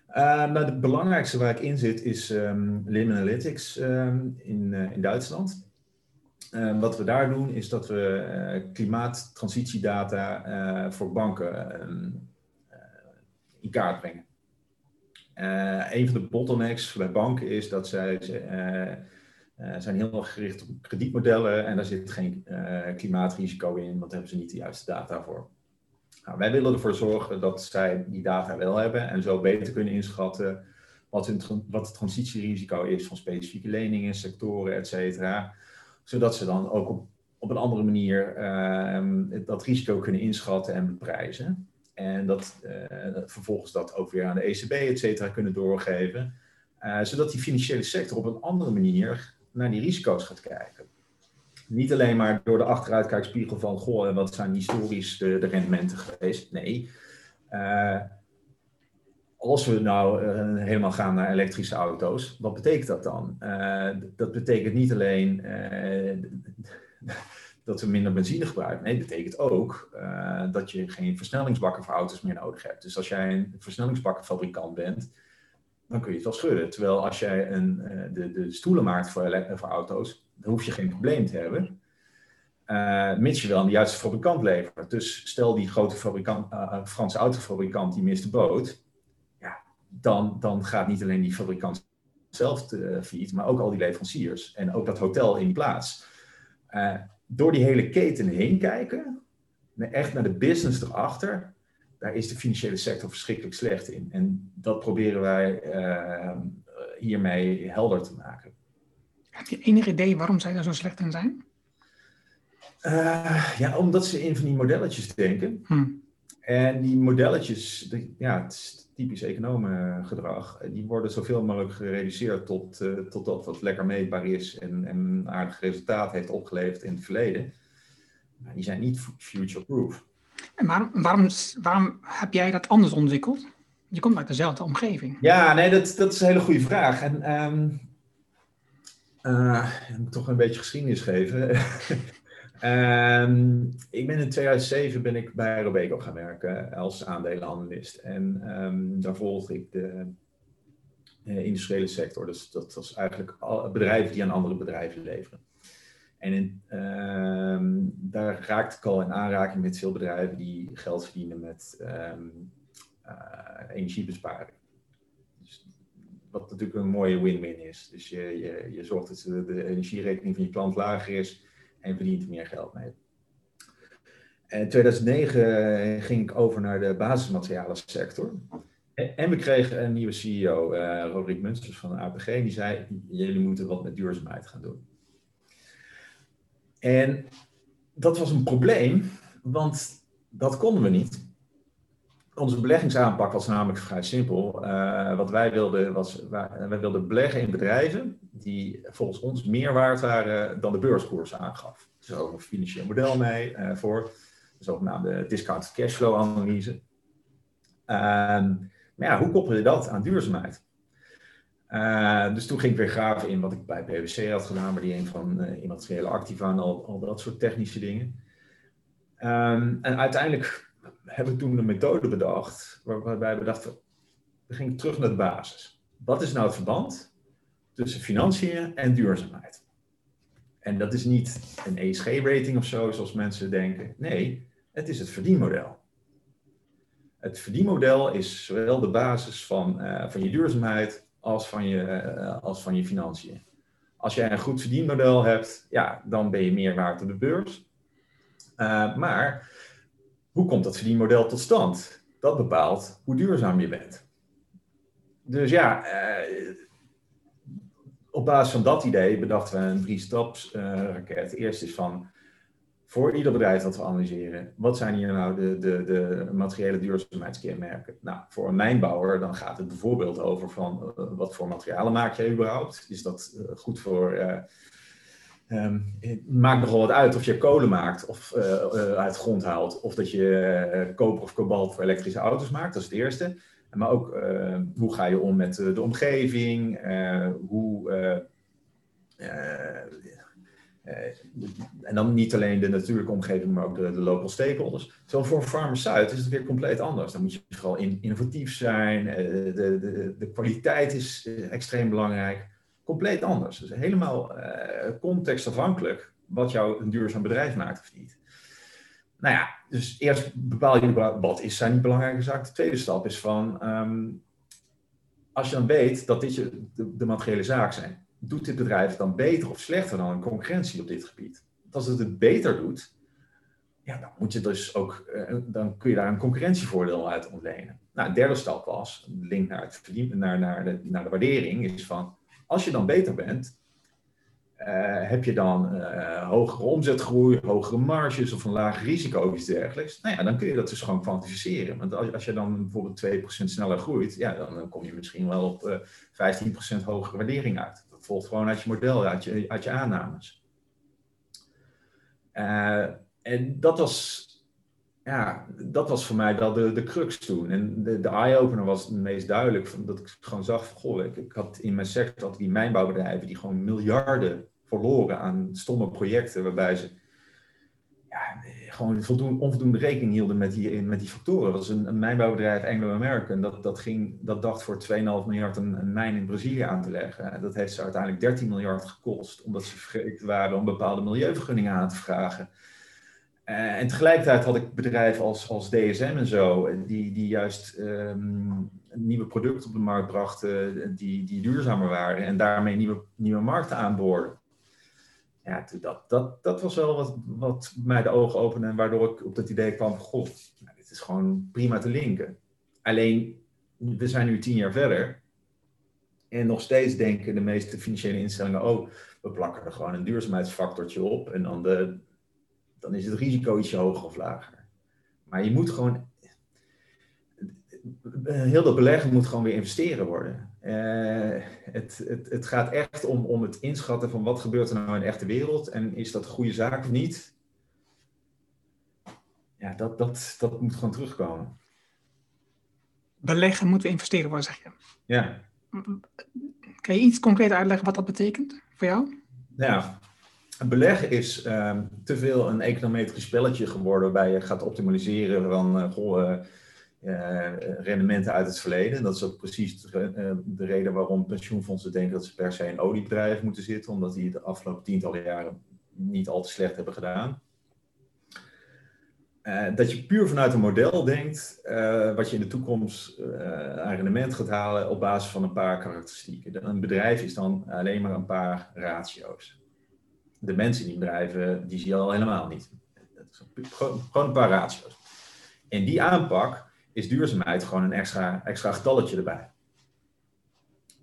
Uh, nou, het belangrijkste waar ik in zit is um, Lim Analytics um, in, uh, in Duitsland. Um, wat we daar doen is dat we uh, klimaattransitiedata voor banken in kaart brengen. een van de bottlenecks bij banken is dat zij zijn heel erg gericht op kredietmodellen en daar zit geen klimaatrisico in, want daar hebben ze niet de juiste data voor. Nou, wij willen ervoor zorgen dat zij die data wel hebben en zo beter kunnen inschatten wat, hun, wat het transitierisico is van specifieke leningen, sectoren, et cetera. Zodat ze dan ook op, op een andere manier uh, dat risico kunnen inschatten en beprijzen. En dat uh, vervolgens dat ook weer aan de ECB, et cetera, kunnen doorgeven. Zodat die financiële sector op een andere manier naar die risico's gaat kijken niet alleen maar door de achteruitkijkspiegel van, goh, wat zijn historisch de, de rendementen geweest. Nee, uh, als we nou uh, helemaal gaan naar elektrische auto's, wat betekent dat dan? Uh, dat betekent niet alleen dat we minder benzine gebruiken. Nee, het betekent ook dat je geen versnellingsbakken voor auto's meer nodig hebt. Dus als jij een versnellingsbakkenfabrikant bent, dan kun je het wel schudden. Terwijl als jij een, de, de stoelen maakt voor, voor auto's, dan hoef je geen probleem te hebben. Uh, mits je wel aan de juiste fabrikant levert. Dus stel die grote fabrikant, uh, Franse autofabrikant die mist de boot. Ja, dan, dan gaat niet alleen die fabrikant zelf uh, failliet, maar ook al die leveranciers. En ook dat hotel in plaats. door die hele keten heen kijken, echt naar de business erachter, daar is de financiële sector verschrikkelijk slecht in. En dat proberen wij hiermee helder te maken. Heb je enig idee waarom zij daar zo slecht in zijn? Uh, ja, omdat ze in van die modelletjes denken. Hm. En die modelletjes, ja, het is typisch economengedrag, die worden zoveel mogelijk gereduceerd tot, uh, tot dat wat lekker meetbaar is en, en een aardig resultaat heeft opgeleverd in het verleden. Maar die zijn niet future-proof. En waarom, waarom, waarom heb jij dat anders ontwikkeld? Je komt uit dezelfde omgeving. Ja, nee, dat, dat is een hele goede vraag. En um, uh, ik moet toch een beetje geschiedenis geven. um, ik ben in 2007 ben ik bij Robeco gaan werken als aandelenanalist. En um, daar volgde ik de industriële sector. Dus dat was eigenlijk bedrijven die aan andere bedrijven leveren. En um, daar raakte ik al in aanraking met veel bedrijven die geld verdienen met um, uh, energiebesparing. Dus wat natuurlijk een mooie win-win is. Dus je, je, je zorgt dat de, energierekening van je klant lager is en verdient er meer geld mee. In 2009 ging ik over naar de basismaterialen sector. En we kregen een nieuwe CEO, uh, Roderick Munsters van de APG, die zei: Jullie moeten wat met duurzaamheid gaan doen. En dat was een probleem, want dat konden we niet. Onze beleggingsaanpak was namelijk vrij simpel. Uh, wat wij wilden was, wij wilden beleggen in bedrijven die volgens ons meer waard waren dan de beurskoers aangaf. Is ook een financieel model mee uh, voor, de zogenaamde discounted cashflow analyse. Uh, maar ja, hoe koppel je dat aan duurzaamheid? Uh, dus toen ging ik weer graven in wat ik bij PwC had gedaan, maar die een van uh, immateriële activa en al, al dat soort technische dingen. Um, en uiteindelijk heb ik toen een methode bedacht, waarbij we dachten, we gingen terug naar de basis. Wat is nou het verband tussen financiën en duurzaamheid? En dat is niet een ESG-rating of zo, zoals mensen denken. Nee, het is het verdienmodel. Het verdienmodel is zowel de basis van, uh, van je duurzaamheid als van je, uh, als van je financiën. Als jij een goed verdienmodel hebt, ja, dan ben je meer waard op de beurs. Uh, maar hoe komt dat verdienmodel tot stand? Dat bepaalt hoe duurzaam je bent. Dus ja, eh, op basis van dat idee bedachten we een drie-staps uh. Eerst is van, voor ieder bedrijf dat we analyseren, wat zijn hier nou de, de, de materiële duurzaamheidskenmerken? Nou, voor een mijnbouwer dan gaat het bijvoorbeeld over van, uh, wat voor materialen maak je überhaupt? Is dat uh, goed voor Um, het maakt nogal wat uit of je kolen maakt of uit grond haalt. Of dat je koper of kobalt voor elektrische auto's maakt. Dat is het eerste. Maar ook hoe ga je om met de omgeving? hoe, en dan niet alleen de natuurlijke omgeving, maar ook de, de local stakeholders. Terwijl voor Zuid is het weer compleet anders. Dan moet je vooral in, innovatief zijn. de, de, de kwaliteit is extreem belangrijk compleet anders. Dus helemaal contextafhankelijk wat jou een duurzaam bedrijf maakt of niet. Nou ja, dus eerst bepaal je wat is zijn belangrijke zaak. De tweede stap is van, um, als je dan weet dat dit je, de, de, materiële zaak zijn, doet dit bedrijf dan beter of slechter dan een concurrentie op dit gebied? als het het beter doet, ja, dan moet je dus ook, uh, dan kun je daar een concurrentievoordeel uit ontlenen. Nou, de derde stap was, link naar, het naar, naar, de, naar de waardering, is van, als je dan beter bent, uh, heb je dan uh, hogere omzetgroei, hogere marges of een laag risico of iets dergelijks. Nou ja, dan kun je dat dus gewoon kwantificeren. Want als, als je dan bijvoorbeeld 2% sneller groeit, ja, dan, kom je misschien wel op uh, eh, 15% hogere waardering uit. Volgt gewoon uit je model, uit je, uit je aannames. en dat was ja, dat was voor mij wel de, de crux toen. En de, de eye-opener was het meest duidelijk. Van, dat ik gewoon zag goh, ik, ik had in mijn sector had die mijnbouwbedrijven die gewoon miljarden verloren aan stomme projecten waarbij ze ja, gewoon voldoende, onvoldoende rekening hielden met die, met die factoren. Dat was een, een mijnbouwbedrijf Anglo-American. Dat, dat, ging, dat dacht voor 2,5 miljard een, een mijn in Brazilië aan te leggen. Dat heeft ze uiteindelijk 13 miljard gekost, omdat ze vergeten waren om bepaalde milieuvergunningen aan te vragen. Uh, en tegelijkertijd had ik bedrijven als, als DSM en zo, die, die juist um, nieuwe producten op de markt brachten die, die duurzamer waren en daarmee nieuwe, nieuwe markten aanboorden. Ja, dat, dat, dat was wel wat, wat mij de ogen opende en waardoor ik op dat idee kwam: goh, nou, dit is gewoon prima te linken. Alleen, we zijn nu tien jaar verder en nog steeds denken de meeste financiële instellingen: oh, we plakken er gewoon een duurzaamheidsfactortje op en dan de dan is het risico ietsje hoger of lager. Maar je moet gewoon. Heel dat beleggen moet gewoon weer investeren worden. Uh, het, het, het gaat echt om, om het inschatten van wat gebeurt er nou in de echte wereld en is dat een goede zaak of niet. Ja, dat, dat, dat moet gewoon terugkomen. Beleggen moeten investeren worden, zeg je. Ja. Kan je iets concreet uitleggen wat dat betekent voor jou? Ja, beleggen is um, te veel een econometrisch spelletje geworden waarbij je gaat optimaliseren van uh, goh, uh, rendementen uit het verleden. Dat is ook precies de, de, reden waarom pensioenfondsen denken dat ze per se in oliebedrijf moeten zitten, omdat die de afgelopen tientallen jaren niet al te slecht hebben gedaan. dat je puur vanuit een model denkt wat je in de toekomst aan rendement gaat halen op basis van een paar karakteristieken. Een bedrijf is dan alleen maar een paar ratio's de mensen die bedrijven, die zie je al helemaal niet. Dat is gewoon een paar ratio's. In die aanpak is duurzaamheid gewoon een extra, extra getalletje erbij.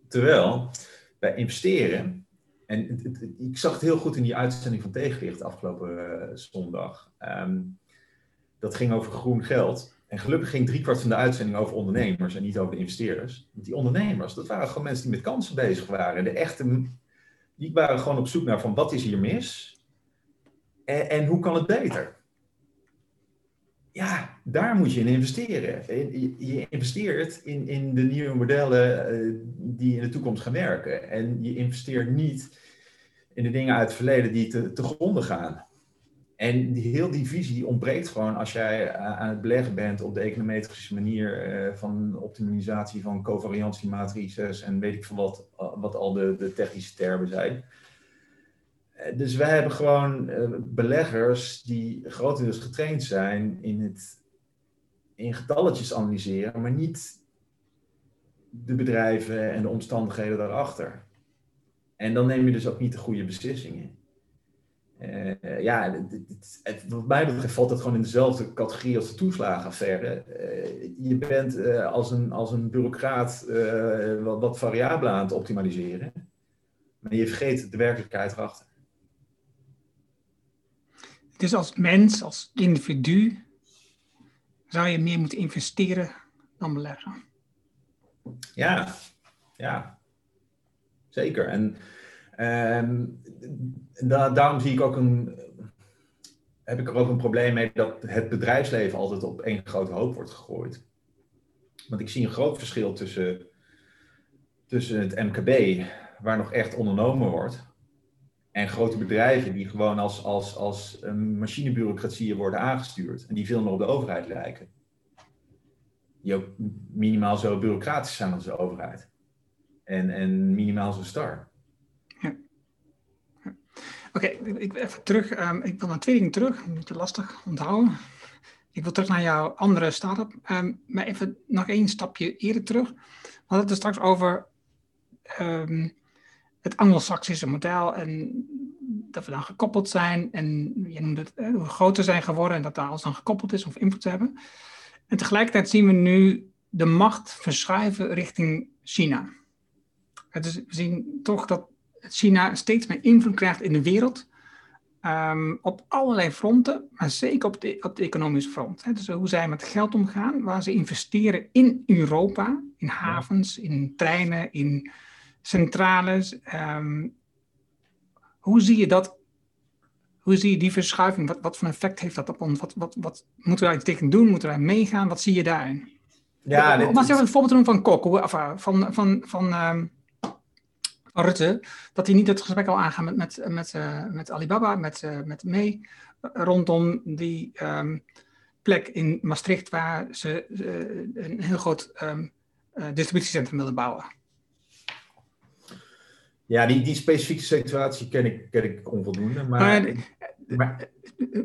Terwijl bij investeren, en ik zag het heel goed in die uitzending van Tegenlicht afgelopen uh, zondag. Ehm, dat ging over groen geld. En gelukkig ging driekwart van de uitzending over ondernemers en niet over de investeerders. Want die ondernemers, dat waren gewoon mensen die met kansen bezig waren. De echte die waren gewoon op zoek naar van wat is hier mis en, en hoe kan het beter? Ja, daar moet je in investeren. Je investeert in, in de nieuwe modellen eh, die in de toekomst gaan werken. En je investeert niet in de dingen uit het verleden die te, te gronden gaan. En die, heel die visie ontbreekt gewoon als jij aan het beleggen bent op de econometrische manier uh, van optimalisatie van covariantiematrices en weet ik veel wat, wat al de, de technische termen zijn. Eh, dus wij hebben gewoon uh, beleggers die grotendeels getraind zijn in het in getalletjes analyseren, maar niet de bedrijven en de omstandigheden daarachter. En dan neem je dus ook niet de goede beslissingen. Uh, ja, het, wat mij betreft valt het gewoon in dezelfde categorie als de toeslagenaffaire. Je bent als, een, als een bureaucraat wat, wat variabelen aan het optimaliseren, maar je vergeet de werkelijkheid erachter. Dus als mens, als individu, zou je meer moeten investeren dan beleggen. Ja, ja. Zeker. En En daarom zie ik ook een, heb ik er ook een probleem mee dat het bedrijfsleven altijd op één grote hoop wordt gegooid. Want ik zie een groot verschil tussen, tussen het MKB, waar nog echt ondernomen wordt, en grote bedrijven die gewoon als, als, als machinebureaucratieën worden aangestuurd en die veel meer op de overheid lijken. Die ook minimaal zo bureaucratisch zijn als de overheid. En, en minimaal zo star. Ja. Oké, ik even terug. Um, ik wil naar twee dingen terug. Een beetje lastig onthouden. Ik wil terug naar jouw andere start-up. Um, maar even nog één stapje eerder terug. We hadden het er straks over um, het Anglo-Saxische model en dat we dan gekoppeld zijn en je noemde het, hoe groter zijn geworden en dat daar alles dan gekoppeld is of invloed hebben. En tegelijkertijd zien we nu de macht verschuiven richting China. We zien toch dat China steeds meer invloed krijgt in de wereld. Um, op allerlei fronten, maar zeker op de, op economische front. Dus hoe zij met geld omgaan, waar ze investeren in Europa, in havens, in treinen, in centrales. Um, hoe zie je dat? Hoe zie je die verschuiving? Wat, wat voor effect heeft dat op ons? Wat, wat, wat moeten wij tegen doen? Moeten wij meegaan? Wat zie je daarin? Ja, dit, Om een voorbeeld te doen van Kok, of, eh, van, van, van, um, van Rutte, dat hij niet het gesprek al aangaat met, met, met, uh, met Alibaba, met, uh, met May, rondom die um, plek in Maastricht waar ze een heel groot um, distributiecentrum willen bouwen. Ja, die, die specifieke situatie ken ik, ken ik onvoldoende. Maar, maar,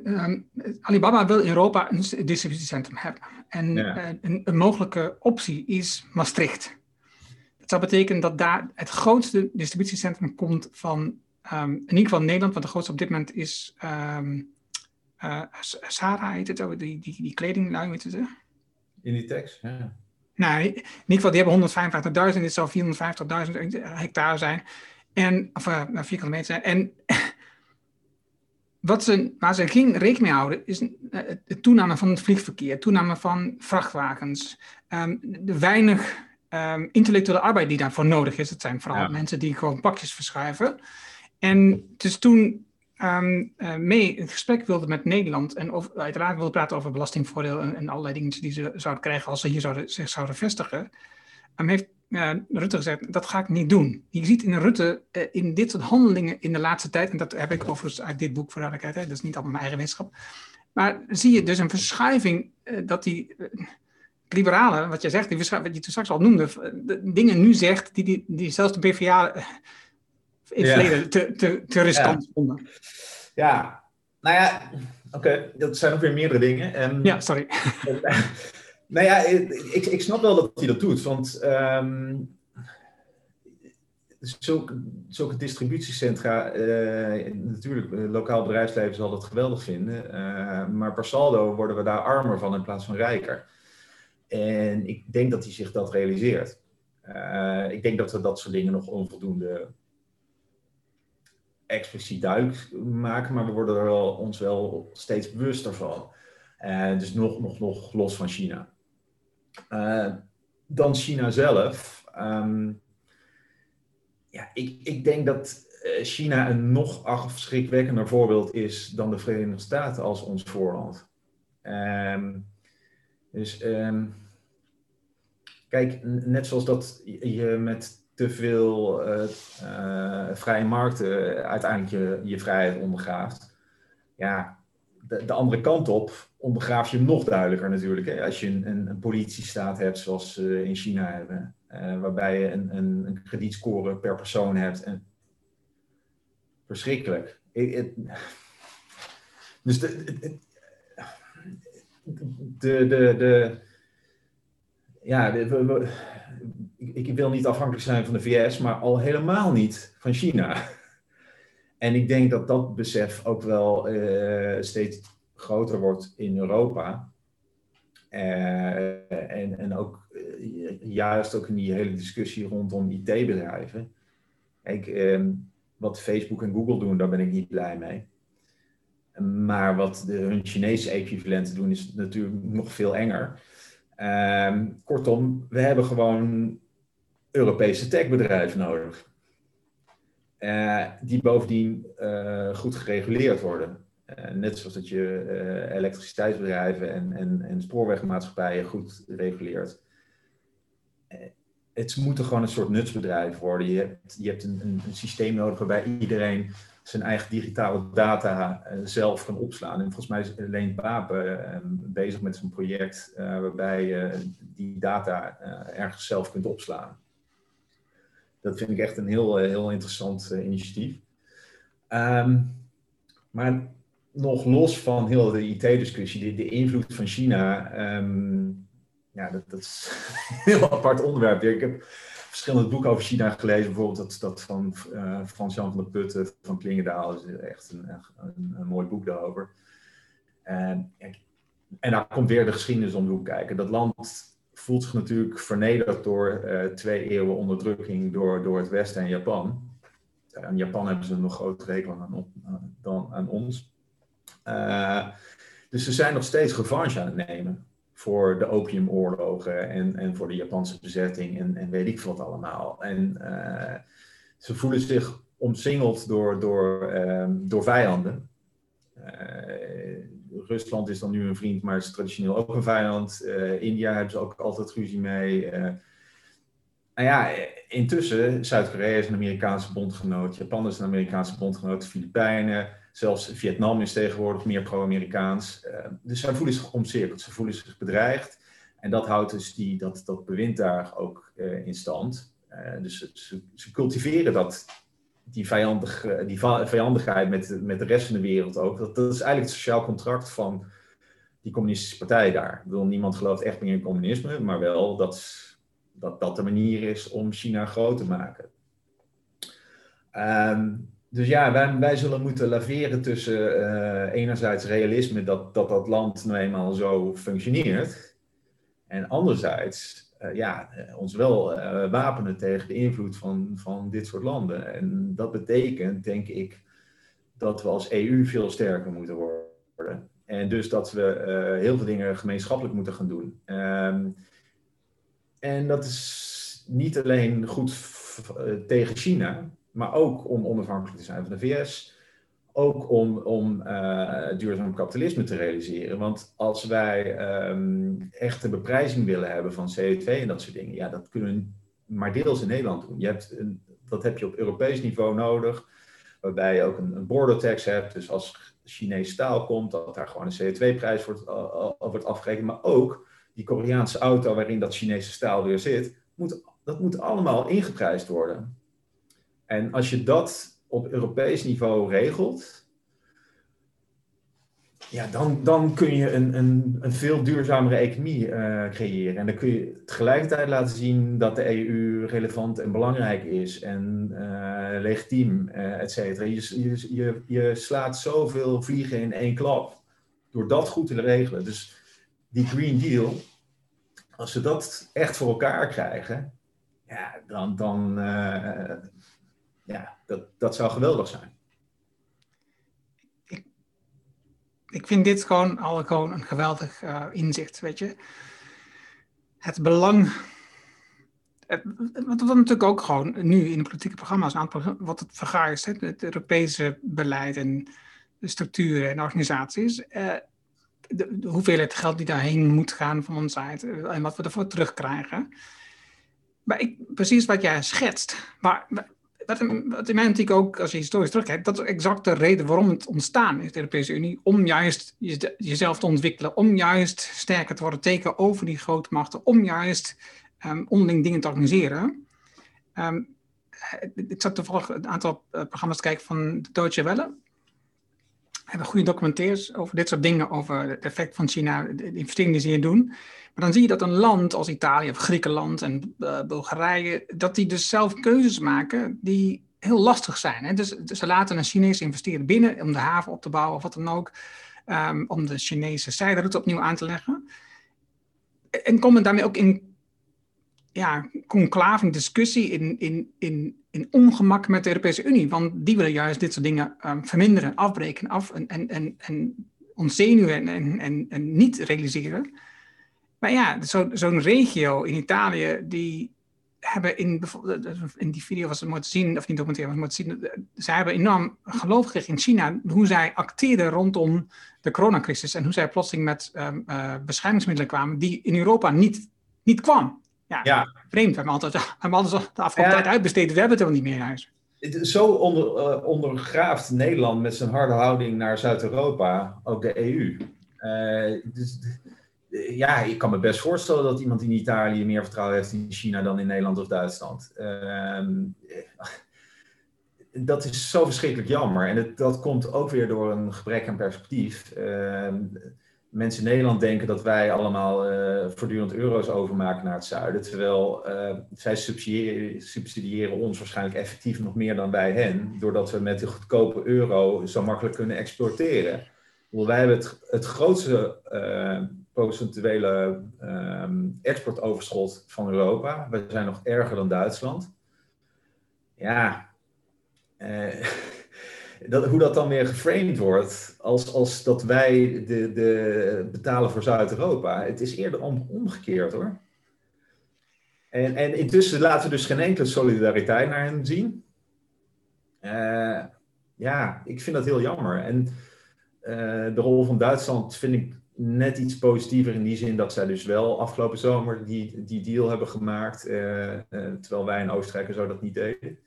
ehm, Alibaba wil in Europa een distributiecentrum hebben. En eh, een, een, mogelijke optie is Maastricht. Dat zou betekenen dat daar het grootste distributiecentrum komt van, um, in ieder geval Nederland, want de grootste op dit moment is um, uh, Sarah, heet het, oh, die, die, die kledinglijn, weet je? Inditex, ja. Nou, in ieder geval, die hebben 155.000, dit zou 450.000 hectare zijn. En, of uh, vierkante meter. En wat ze, waar ze geen rekening mee houden, is het eh, toename van het vliegverkeer, toename van vrachtwagens, um, de weinig um, intellectuele arbeid die daarvoor nodig is. Het zijn vooral mensen die gewoon pakjes verschuiven. En dus toen um, uh, mee een gesprek wilde met Nederland en over, uiteraard wilde praten over belastingvoordeel en, en, allerlei dingen die ze zouden krijgen als ze hier zouden, zich zouden vestigen, heeft Rutte gezegd, dat ga ik niet doen. Je ziet in Rutte uh, in dit soort handelingen in de laatste tijd, en dat heb ik overigens uit dit boek voor duidelijkheid, dat is niet allemaal mijn eigen wetenschap, maar zie je dus een verschuiving uh, dat die uh, liberalen, wat jij zegt, die wat je toen straks al noemde, dingen nu zegt die, die, die zelfs de PvdA in het verleden te, te, te riskant ja. vonden. Ja, nou ja, oké, dat zijn ook weer meerdere dingen. Um, ja, sorry. Nou ja, ik, ik snap wel dat hij dat doet, want um, zulke, distributiecentra, uh, natuurlijk, het lokaal bedrijfsleven zal dat geweldig vinden, maar per saldo worden we daar armer van in plaats van rijker. En ik denk dat hij zich dat realiseert. Ik denk dat we dat soort dingen nog onvoldoende expliciet duidelijk maken, maar we worden er wel, ons wel steeds bewuster van. dus nog, nog, nog los van China. Uh, dan China zelf. Um, ja, ik, ik denk dat eh, China een nog afschrikwekkender voorbeeld is dan de Verenigde Staten als ons voorland. Um, dus um, kijk, net zoals dat je met te veel uh, vrije markten uiteindelijk je, je vrijheid ondergraaft. Ja, de, de, andere kant op ondergraaf je hem nog duidelijker natuurlijk. Hè? Als je een, een, een politiestaat hebt zoals ze in China hebben, uh, waarbij je een, een, een, kredietscore per persoon hebt. En... Verschrikkelijk. Dus de, de, de, ja, ik wil niet afhankelijk zijn van de VS, maar al helemaal niet van China. En ik denk dat dat besef ook wel uh, steeds groter wordt in Europa. Uh, en, en ook uh, juist ook in die hele discussie rondom IT-bedrijven. Kijk, uh, wat Facebook en Google doen, daar ben ik niet blij mee. Maar wat de, hun Chinese equivalenten doen, is natuurlijk nog veel enger. Ehm, kortom, we hebben gewoon Europese techbedrijven nodig. Die bovendien goed gereguleerd worden. net zoals dat je elektriciteitsbedrijven en, en, en spoorwegmaatschappijen goed reguleert het moet gewoon een soort nutsbedrijf worden. Je hebt, je hebt een, een, systeem nodig waarbij iedereen zijn eigen digitale data zelf kan opslaan. En volgens mij is Leen Papen uh, bezig met zo'n project waarbij je die data ergens zelf kunt opslaan. Dat vind ik echt een heel, heel interessant initiatief. Um, maar nog los van heel de IT-discussie, de, de, invloed van China. Um, ja, dat, dat is een heel apart onderwerp. Ik heb verschillende boeken over China gelezen. Bijvoorbeeld dat, dat van uh, Frans-Jan van der Putten van Klingendaal. Is echt een, een, een mooi boek daarover. En, en daar komt weer de geschiedenis om de hoek kijken. Dat land voelt zich natuurlijk vernederd door uh, twee eeuwen onderdrukking door, door het Westen en Japan. In Japan hebben ze nog grotere rekel aan, dan aan ons. Uh, dus ze zijn nog steeds revanche aan het nemen voor de opiumoorlogen en, en voor de Japanse bezetting en, en weet ik wat allemaal. En ze voelen zich omsingeld door, door, um, door vijanden. Uh, Rusland is dan nu een vriend, maar is traditioneel ook een vijand. Uh, India hebben ze ook altijd ruzie mee. nou ja, intussen, Zuid-Korea is een Amerikaanse bondgenoot, Japan is een Amerikaanse bondgenoot, Filipijnen, Zelfs Vietnam is tegenwoordig meer pro-Amerikaans. Uh, dus zij voelen zich omcirkeld, ze voelen zich bedreigd. En dat houdt dus die, dat, dat bewind daar ook uh, in stand. Uh, dus ze, ze, cultiveren dat, die, vijandig, die vijandigheid met, met de rest van de wereld ook. Dat, dat is eigenlijk het sociaal contract van die communistische partij daar. Ik bedoel, niemand gelooft echt meer in communisme, maar wel dat dat, dat de manier is om China groot te maken. Um, dus ja, wij, wij zullen moeten laveren tussen uh, enerzijds realisme dat, dat dat land nou eenmaal zo functioneert. En anderzijds ja, ons wel uh, wapenen tegen de invloed van, van dit soort landen. En dat betekent, denk ik, dat we als EU veel sterker moeten worden. En dus dat we heel veel dingen gemeenschappelijk moeten gaan doen. Um, en dat is niet alleen goed tegen China, maar ook om onafhankelijk te zijn van de VS. Ook om, om uh, duurzaam kapitalisme te realiseren. Want als wij um, echte beprijzing willen hebben van CO2 en dat soort dingen, ja, dat kunnen we maar deels in Nederland doen. Je hebt dat heb je op Europees niveau nodig, waarbij je ook een, een border tax hebt. Dus als Chinees staal komt, dat daar gewoon een CO2-prijs wordt, uh, wordt afgerekend. Maar ook die Koreaanse auto waarin dat Chinese staal weer zit, moet, dat moet allemaal ingeprijsd worden. En als je dat op Europees niveau regelt, ja, dan, dan kun je een, een, een veel duurzamere economie uh, creëren. En dan kun je tegelijkertijd laten zien dat de EU relevant en belangrijk is en uh, legitiem, uh, et cetera. Je, je, je, slaat zoveel vliegen in één klap door dat goed te regelen. Dus die Green Deal, als ze dat echt voor elkaar krijgen, ja, dan, dan, ja, dat, dat zou geweldig zijn. Ik, ik vind dit gewoon al gewoon een geweldig uh, inzicht, weet je. Het belang wat, wat natuurlijk ook gewoon nu in de politieke programma's aantal wat het vergaart, het Europese beleid en de structuren en organisaties. De, de, hoeveelheid geld die daarheen moet gaan van ons uit en wat we ervoor terugkrijgen. Maar ik, precies wat jij schetst. Maar wat, in mijn optiek ook, als je historisch terugkijkt, dat is exact de reden waarom het ontstaan is, de Europese Unie. Om juist jezelf te ontwikkelen, om juist sterker te worden tegen over die grote machten, om juist um, onderling dingen te organiseren. Ik zat toevallig een aantal uh, programma's te kijken van de Deutsche Welle. Hebben goede documentaires over dit soort dingen, over het effect van China, de investeringen die ze hier doen. Maar dan zie je dat een land als Italië of Griekenland en uh, Bulgarije, dat die dus zelf keuzes maken die heel lastig zijn. Hè? Dus, dus ze laten een Chinees investeren binnen om de haven op te bouwen of wat dan ook, um, om de Chinese zijderoute opnieuw aan te leggen. En komen daarmee ook in ja, conclave, discussie, in, in, in, in ongemak met de Europese Unie. Want die willen juist dit soort dingen um, verminderen, afbreken af en, en, en, en ontzenuwen en, en, en niet realiseren. Maar ja, zo'n regio in Italië die hebben in, in die video was het mooi te zien, of niet documentaire was het mooi te zien, zij hebben enorm geloof gekregen in China, hoe zij acteerden rondom de coronacrisis en hoe zij plotseling met um, uh, beschermingsmiddelen kwamen die in Europa niet, niet kwam. Ja, ja. vreemd. We hebben altijd, we hebben de afgelopen tijd uitbesteed, we hebben het helemaal niet meer in huis. Zo onder, uh, ondergraaft Nederland met zijn harde houding naar Zuid-Europa ook de EU. Uh, dus, ja, ik kan me best voorstellen dat iemand in Italië meer vertrouwen heeft in China dan in Nederland of Duitsland. Uh, dat is zo verschrikkelijk jammer. En het, dat komt ook weer door een gebrek aan perspectief. Uh, mensen in Nederland denken dat wij allemaal uh, voortdurend euro's overmaken naar het zuiden. Terwijl uh, zij subsidiëren, subsidiëren, ons waarschijnlijk effectief nog meer dan wij hen. Doordat we met de goedkope euro zo makkelijk kunnen exporteren. Wij hebben het, het grootste uh, procentuele exportoverschot van Europa. We zijn nog erger dan Duitsland. Ja, dat, hoe dat dan weer geframed wordt, als, als dat wij de, de betalen voor Zuid-Europa. Het is eerder om, omgekeerd hoor. En, en intussen laten we dus geen enkele solidariteit naar hen zien. Uh, ja, ik vind dat heel jammer. En uh, de rol van Duitsland vind ik net iets positiever in die zin dat zij dus wel afgelopen zomer die, die deal hebben gemaakt, uh, terwijl wij in Oostenrijk en zo dat niet deden.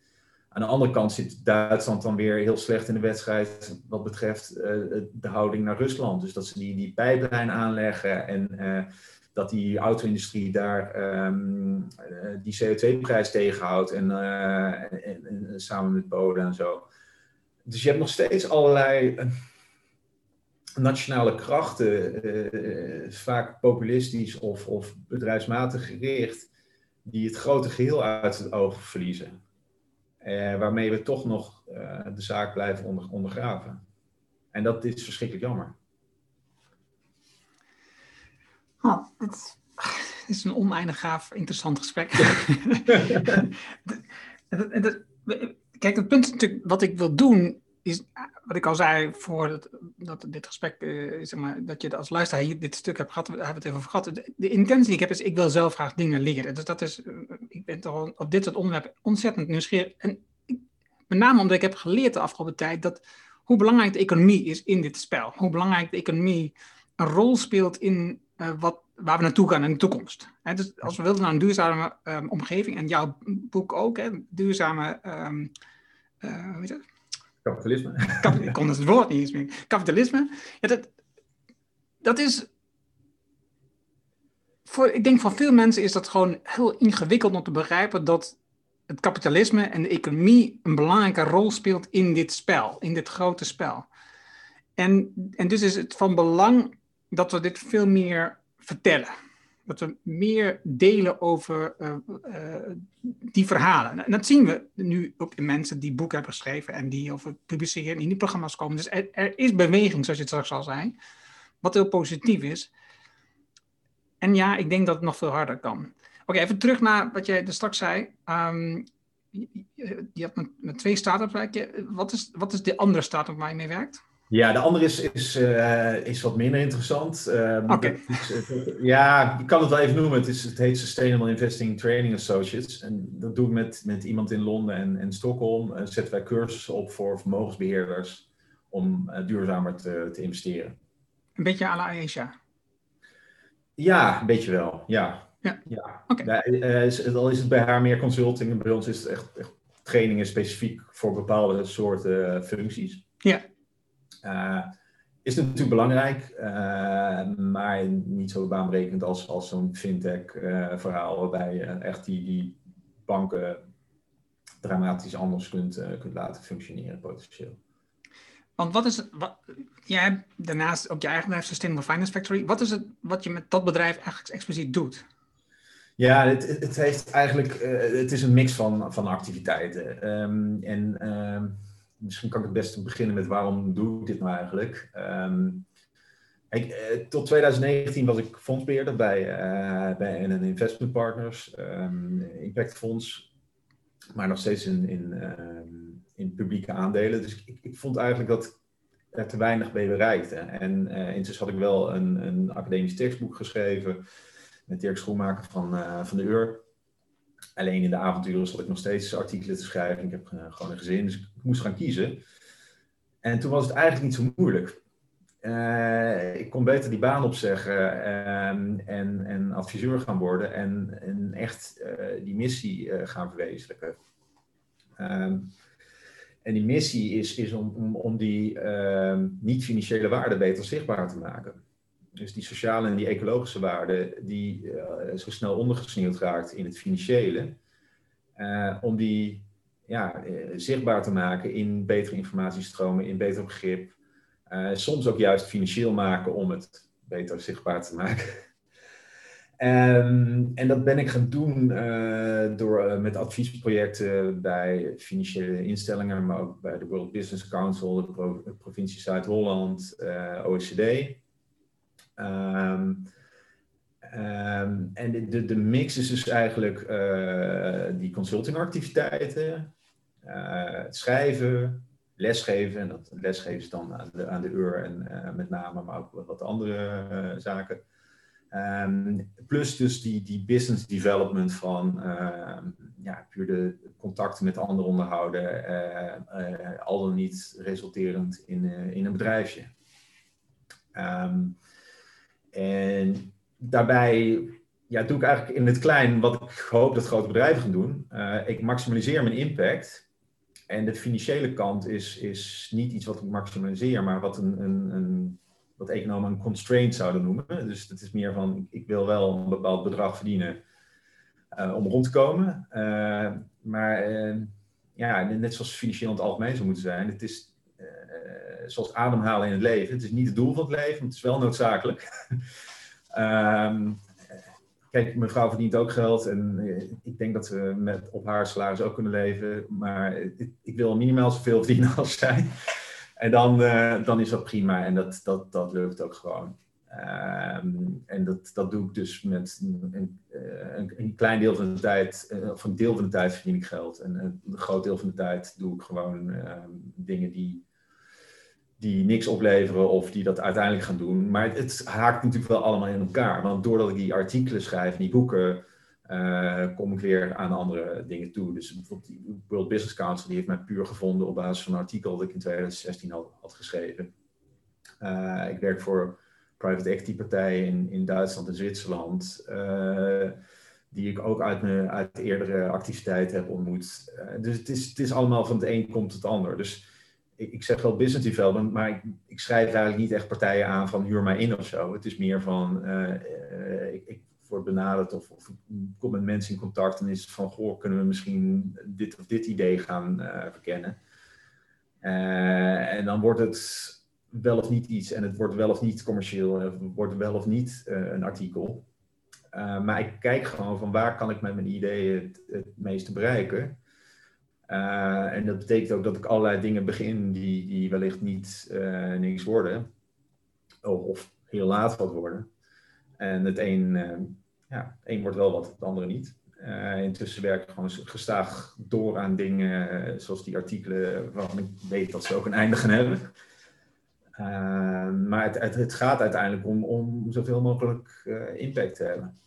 Aan de andere kant zit Duitsland dan weer heel slecht in de wedstrijd wat betreft uh, de houding naar Rusland. Dus dat ze die, die pijplijn aanleggen en uh, dat die auto-industrie daar um, uh, die CO2-prijs tegenhoudt en, en, en, samen met Polen en zo. Dus je hebt nog steeds allerlei nationale krachten, vaak populistisch of, of bedrijfsmatig gericht, die het grote geheel uit het oog verliezen. Uh, waarmee we toch nog uh, de zaak blijven onder, ondergraven. En dat is verschrikkelijk jammer. Oh, het is een oneindig gaaf, interessant gesprek. Kijk, het punt natuurlijk, wat ik wil doen, is wat ik al zei voor dat dit gesprek, uh, zeg maar, dat je als luisteraar hier dit stuk hebt gehad, we hebben het even over gehad. De, intentie die ik heb is, ik wil zelf graag dingen leren. Dus dat is, ik ben toch op dit soort onderwerpen ontzettend nieuwsgierig. En met name omdat ik heb geleerd de afgelopen tijd dat hoe belangrijk de economie is in dit spel. Hoe belangrijk de economie een rol speelt in uh, wat, waar we naartoe gaan in de toekomst. Dus als we willen naar een duurzame um, omgeving, en jouw boek ook, hè, duurzame. Um, hoe heet het? Kapitalisme. Kap, ik kon het woord niet eens meer. Kapitalisme. Ja, dat, dat is. Voor, ik denk voor veel mensen is dat gewoon heel ingewikkeld om te begrijpen dat het kapitalisme en de economie een belangrijke rol speelt in dit spel, in dit grote spel. En, en dus is het van belang dat we dit veel meer vertellen. Dat we meer delen over uh, uh, die verhalen. En dat zien we nu ook in mensen die boeken hebben geschreven en die over publiceren en in die programma's komen. Dus er, is beweging, zoals je het straks al zei, wat heel positief is. En ja, ik denk dat het nog veel harder kan. Oké, even terug naar wat jij er straks zei. Um, je, je hebt met, twee start-ups Wat is, wat is de andere start-up waar je mee werkt? Ja, de andere is, is, uh, is wat minder interessant. Um, Oké. Okay. Ja, ik kan het wel even noemen. Het, is, het heet Sustainable Investing Training Associates. En dat doe ik met, met iemand in Londen en, en Stockholm. Uh, zetten wij cursussen op voor vermogensbeheerders om uh, duurzamer te, te investeren. Een beetje à la Asia? Ja, een beetje wel, ja. Ja, ja. Okay. Al is het bij haar meer consulting en bij ons is het echt, echt trainingen specifiek voor bepaalde soorten functies. Ja. Uh, is natuurlijk belangrijk, maar niet zo baanbrekend als, als zo'n fintech-verhaal, waarbij je echt die, die banken dramatisch anders kunt, kunt laten functioneren, potentieel. Want wat is het, wat, jij hebt daarnaast ook je eigen bedrijf Sustainable Finance Factory. Wat is het wat je met dat bedrijf eigenlijk expliciet doet? Ja, het, het heeft eigenlijk, uh, het is een mix van, van activiteiten. Um, en um, misschien kan ik het beste beginnen met waarom doe ik dit nou eigenlijk? Um, ik, uh, tot 2019 was ik fondsbeheerder bij, uh, bij NN Investment Partners, Impact Fonds, maar nog steeds in, in, in publieke aandelen. Dus ik, ik, vond eigenlijk dat er te weinig mee bereikte. En intussen had ik wel een, een academisch tekstboek geschreven met Dirk Schoenmaker van, uh, van de UR. Alleen in de avonturen zat ik nog steeds artikelen te schrijven. Ik heb gewoon een gezin, dus ik moest gaan kiezen. En toen was het eigenlijk niet zo moeilijk. Uh, ik kon beter die baan opzeggen um, en, en adviseur gaan worden en, echt uh, die missie uh, gaan verwezenlijken. Um, en die missie is, is om, om, om die ehm, niet-financiële waarden beter zichtbaar te maken. Dus die sociale en die ecologische waarden die zo snel ondergesneeuwd raakt in het financiële, om die ja, zichtbaar te maken in betere informatiestromen, in beter begrip, uh, soms ook juist financieel maken om het beter zichtbaar te maken. Um, en dat ben ik gaan doen uh, door uh, met adviesprojecten bij financiële instellingen, maar ook bij de World Business Council, de, Pro de provincie Zuid-Holland, OECD. Um, en de, de, mix is dus eigenlijk die consultingactiviteiten, het schrijven, lesgeven. En dat lesgeven is dan aan de, aan de uur en uh, met name, maar ook wat andere zaken. Um, plus dus die, die business development van uh, ja, puur de contacten met anderen onderhouden, eh, al dan niet resulterend in, in een bedrijfje. Um, en daarbij ja, doe ik eigenlijk in het klein wat ik hoop dat grote bedrijven gaan doen. ik maximaliseer mijn impact en de financiële kant is, is niet iets wat ik maximaliseer, maar wat, een, een, een, wat economen een constraint zouden noemen. Dus het is meer van, ik wil wel een bepaald bedrag verdienen uh, om rond te komen. Uh, maar ja, net zoals financieel in het algemeen zou moeten zijn. Het is zoals ademhalen in het leven. Het is niet het doel van het leven, het is wel noodzakelijk. um, Kijk, mijn vrouw verdient ook geld en eh, ik denk dat we met, op haar salaris ook kunnen leven. Maar ik, wil minimaal zoveel verdienen als zij. En dan, dan is dat prima en dat, dat, dat lukt ook gewoon. Um, en dat, dat doe ik dus met een, een, een klein deel van de tijd, of een deel van de tijd verdien ik geld. En een groot deel van de tijd doe ik gewoon um, dingen die, die niks opleveren of die dat uiteindelijk gaan doen. Maar het, haakt natuurlijk wel allemaal in elkaar. Want doordat ik die artikelen schrijf, die boeken, uh, kom ik weer aan andere dingen toe. Dus bijvoorbeeld die World Business Council, die heeft mij puur gevonden op basis van een artikel dat ik in 2016 had, had geschreven. Uh, ik werk voor private equity partijen in, in Duitsland en Zwitserland. Uh, die ik ook uit, mijn, uit eerdere activiteiten heb ontmoet. dus het is, het is allemaal van het een komt het ander. Dus ik, zeg wel business development, maar ik, schrijf eigenlijk niet echt partijen aan van huur mij in of zo. Het is meer van, uh, ik, ik word benaderd of, of, kom met mensen in contact en is het van, goh, kunnen we misschien dit of dit idee gaan uh, verkennen. en dan wordt het wel of niet iets en het wordt wel of niet commercieel, het wordt wel of niet een artikel. maar ik kijk gewoon van waar kan ik met mijn ideeën het, het meeste bereiken. Uh, en dat betekent ook dat ik allerlei dingen begin die, die wellicht niet uh, niks worden. Of, heel laat wat worden. En het een, uh, ja, een wordt wel wat, het andere niet. intussen werk ik gewoon gestaag door aan dingen zoals die artikelen waarvan ik weet dat ze ook een einde gaan hebben. maar het, het, het, gaat uiteindelijk om, om zoveel mogelijk impact te hebben.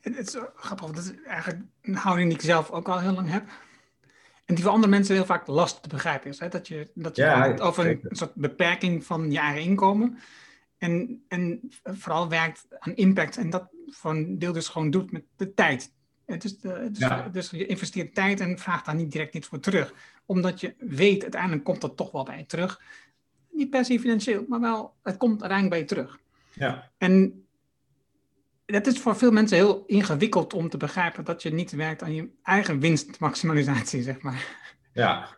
Het is grappig, dat is eigenlijk een houding die ik zelf ook al heel lang heb. En die voor andere mensen heel vaak lastig te begrijpen is. Hè? Dat je, dat je ja, het over een soort beperking van je eigen inkomen. En, en vooral werkt aan impact. En dat voor een deel dus gewoon doet met de tijd. Dus, de, dus, ja. dus je investeert tijd en vraagt daar niet direct iets voor terug. Omdat je weet, uiteindelijk komt dat toch wel bij je terug. Niet per se financieel, maar wel, het komt uiteindelijk bij je terug. Ja. En dat is voor veel mensen heel ingewikkeld om te begrijpen dat je niet werkt aan je eigen winstmaximalisatie, zeg maar. Ja.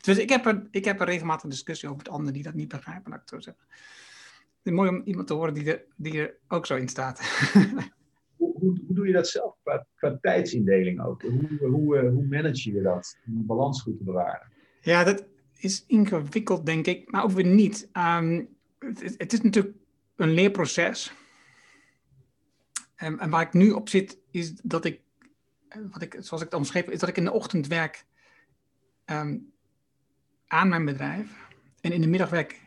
Dus ik heb er, ik heb er regelmatig discussie over met anderen die dat niet begrijpen, laat ik zo zeggen. Het is mooi om iemand te horen die er, die er ook zo in staat. hoe, hoe, hoe, doe je dat zelf qua, qua tijdsindeling ook? Hoe, hoe, eh, hoe manage je dat, om die balans goed te bewaren? Ja, dat is ingewikkeld, denk ik, maar ook weer niet. Um, het, het is natuurlijk een leerproces. En, en, waar ik nu op zit, is dat ik, wat ik, zoals ik het omschreef, is dat ik in de ochtend werk um, aan mijn bedrijf en in de middag werk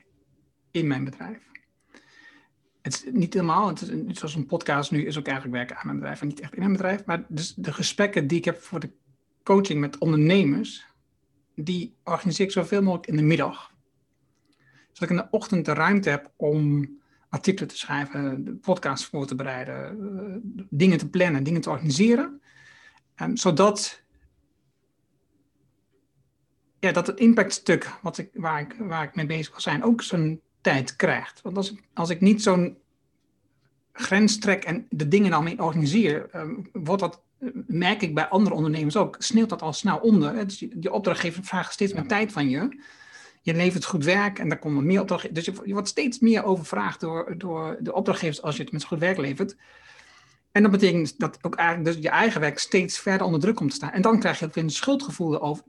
in mijn bedrijf. het is niet helemaal, het is, zoals een podcast nu is ook eigenlijk werken aan mijn bedrijf en niet echt in mijn bedrijf. Maar dus de gesprekken die ik heb voor de coaching met ondernemers, die organiseer ik zoveel mogelijk in de middag. Zodat ik in de ochtend de ruimte heb om artikelen te schrijven, podcasts voor te bereiden, eh, dingen te plannen, dingen te organiseren. Um, zodat ja, dat het impactstuk wat ik, waar, ik, waar ik mee bezig wil zijn ook zijn tijd krijgt. Want als ik, als ik niet zo'n grens trek en de dingen dan mee organiseer, um, wordt dat, merk ik bij andere ondernemers ook, sneeuwt dat al snel onder. Dus die, die opdrachtgever vraagt steeds meer tijd van je. Je levert goed werk en daar komen meer opdrachtgevers. Dus je, wordt steeds meer overvraagd door, door de opdrachtgevers als je het met goed werk levert. En dat betekent dat ook eigenlijk dus je eigen werk steeds verder onder druk komt te staan. En dan krijg je ook weer een schuldgevoel over.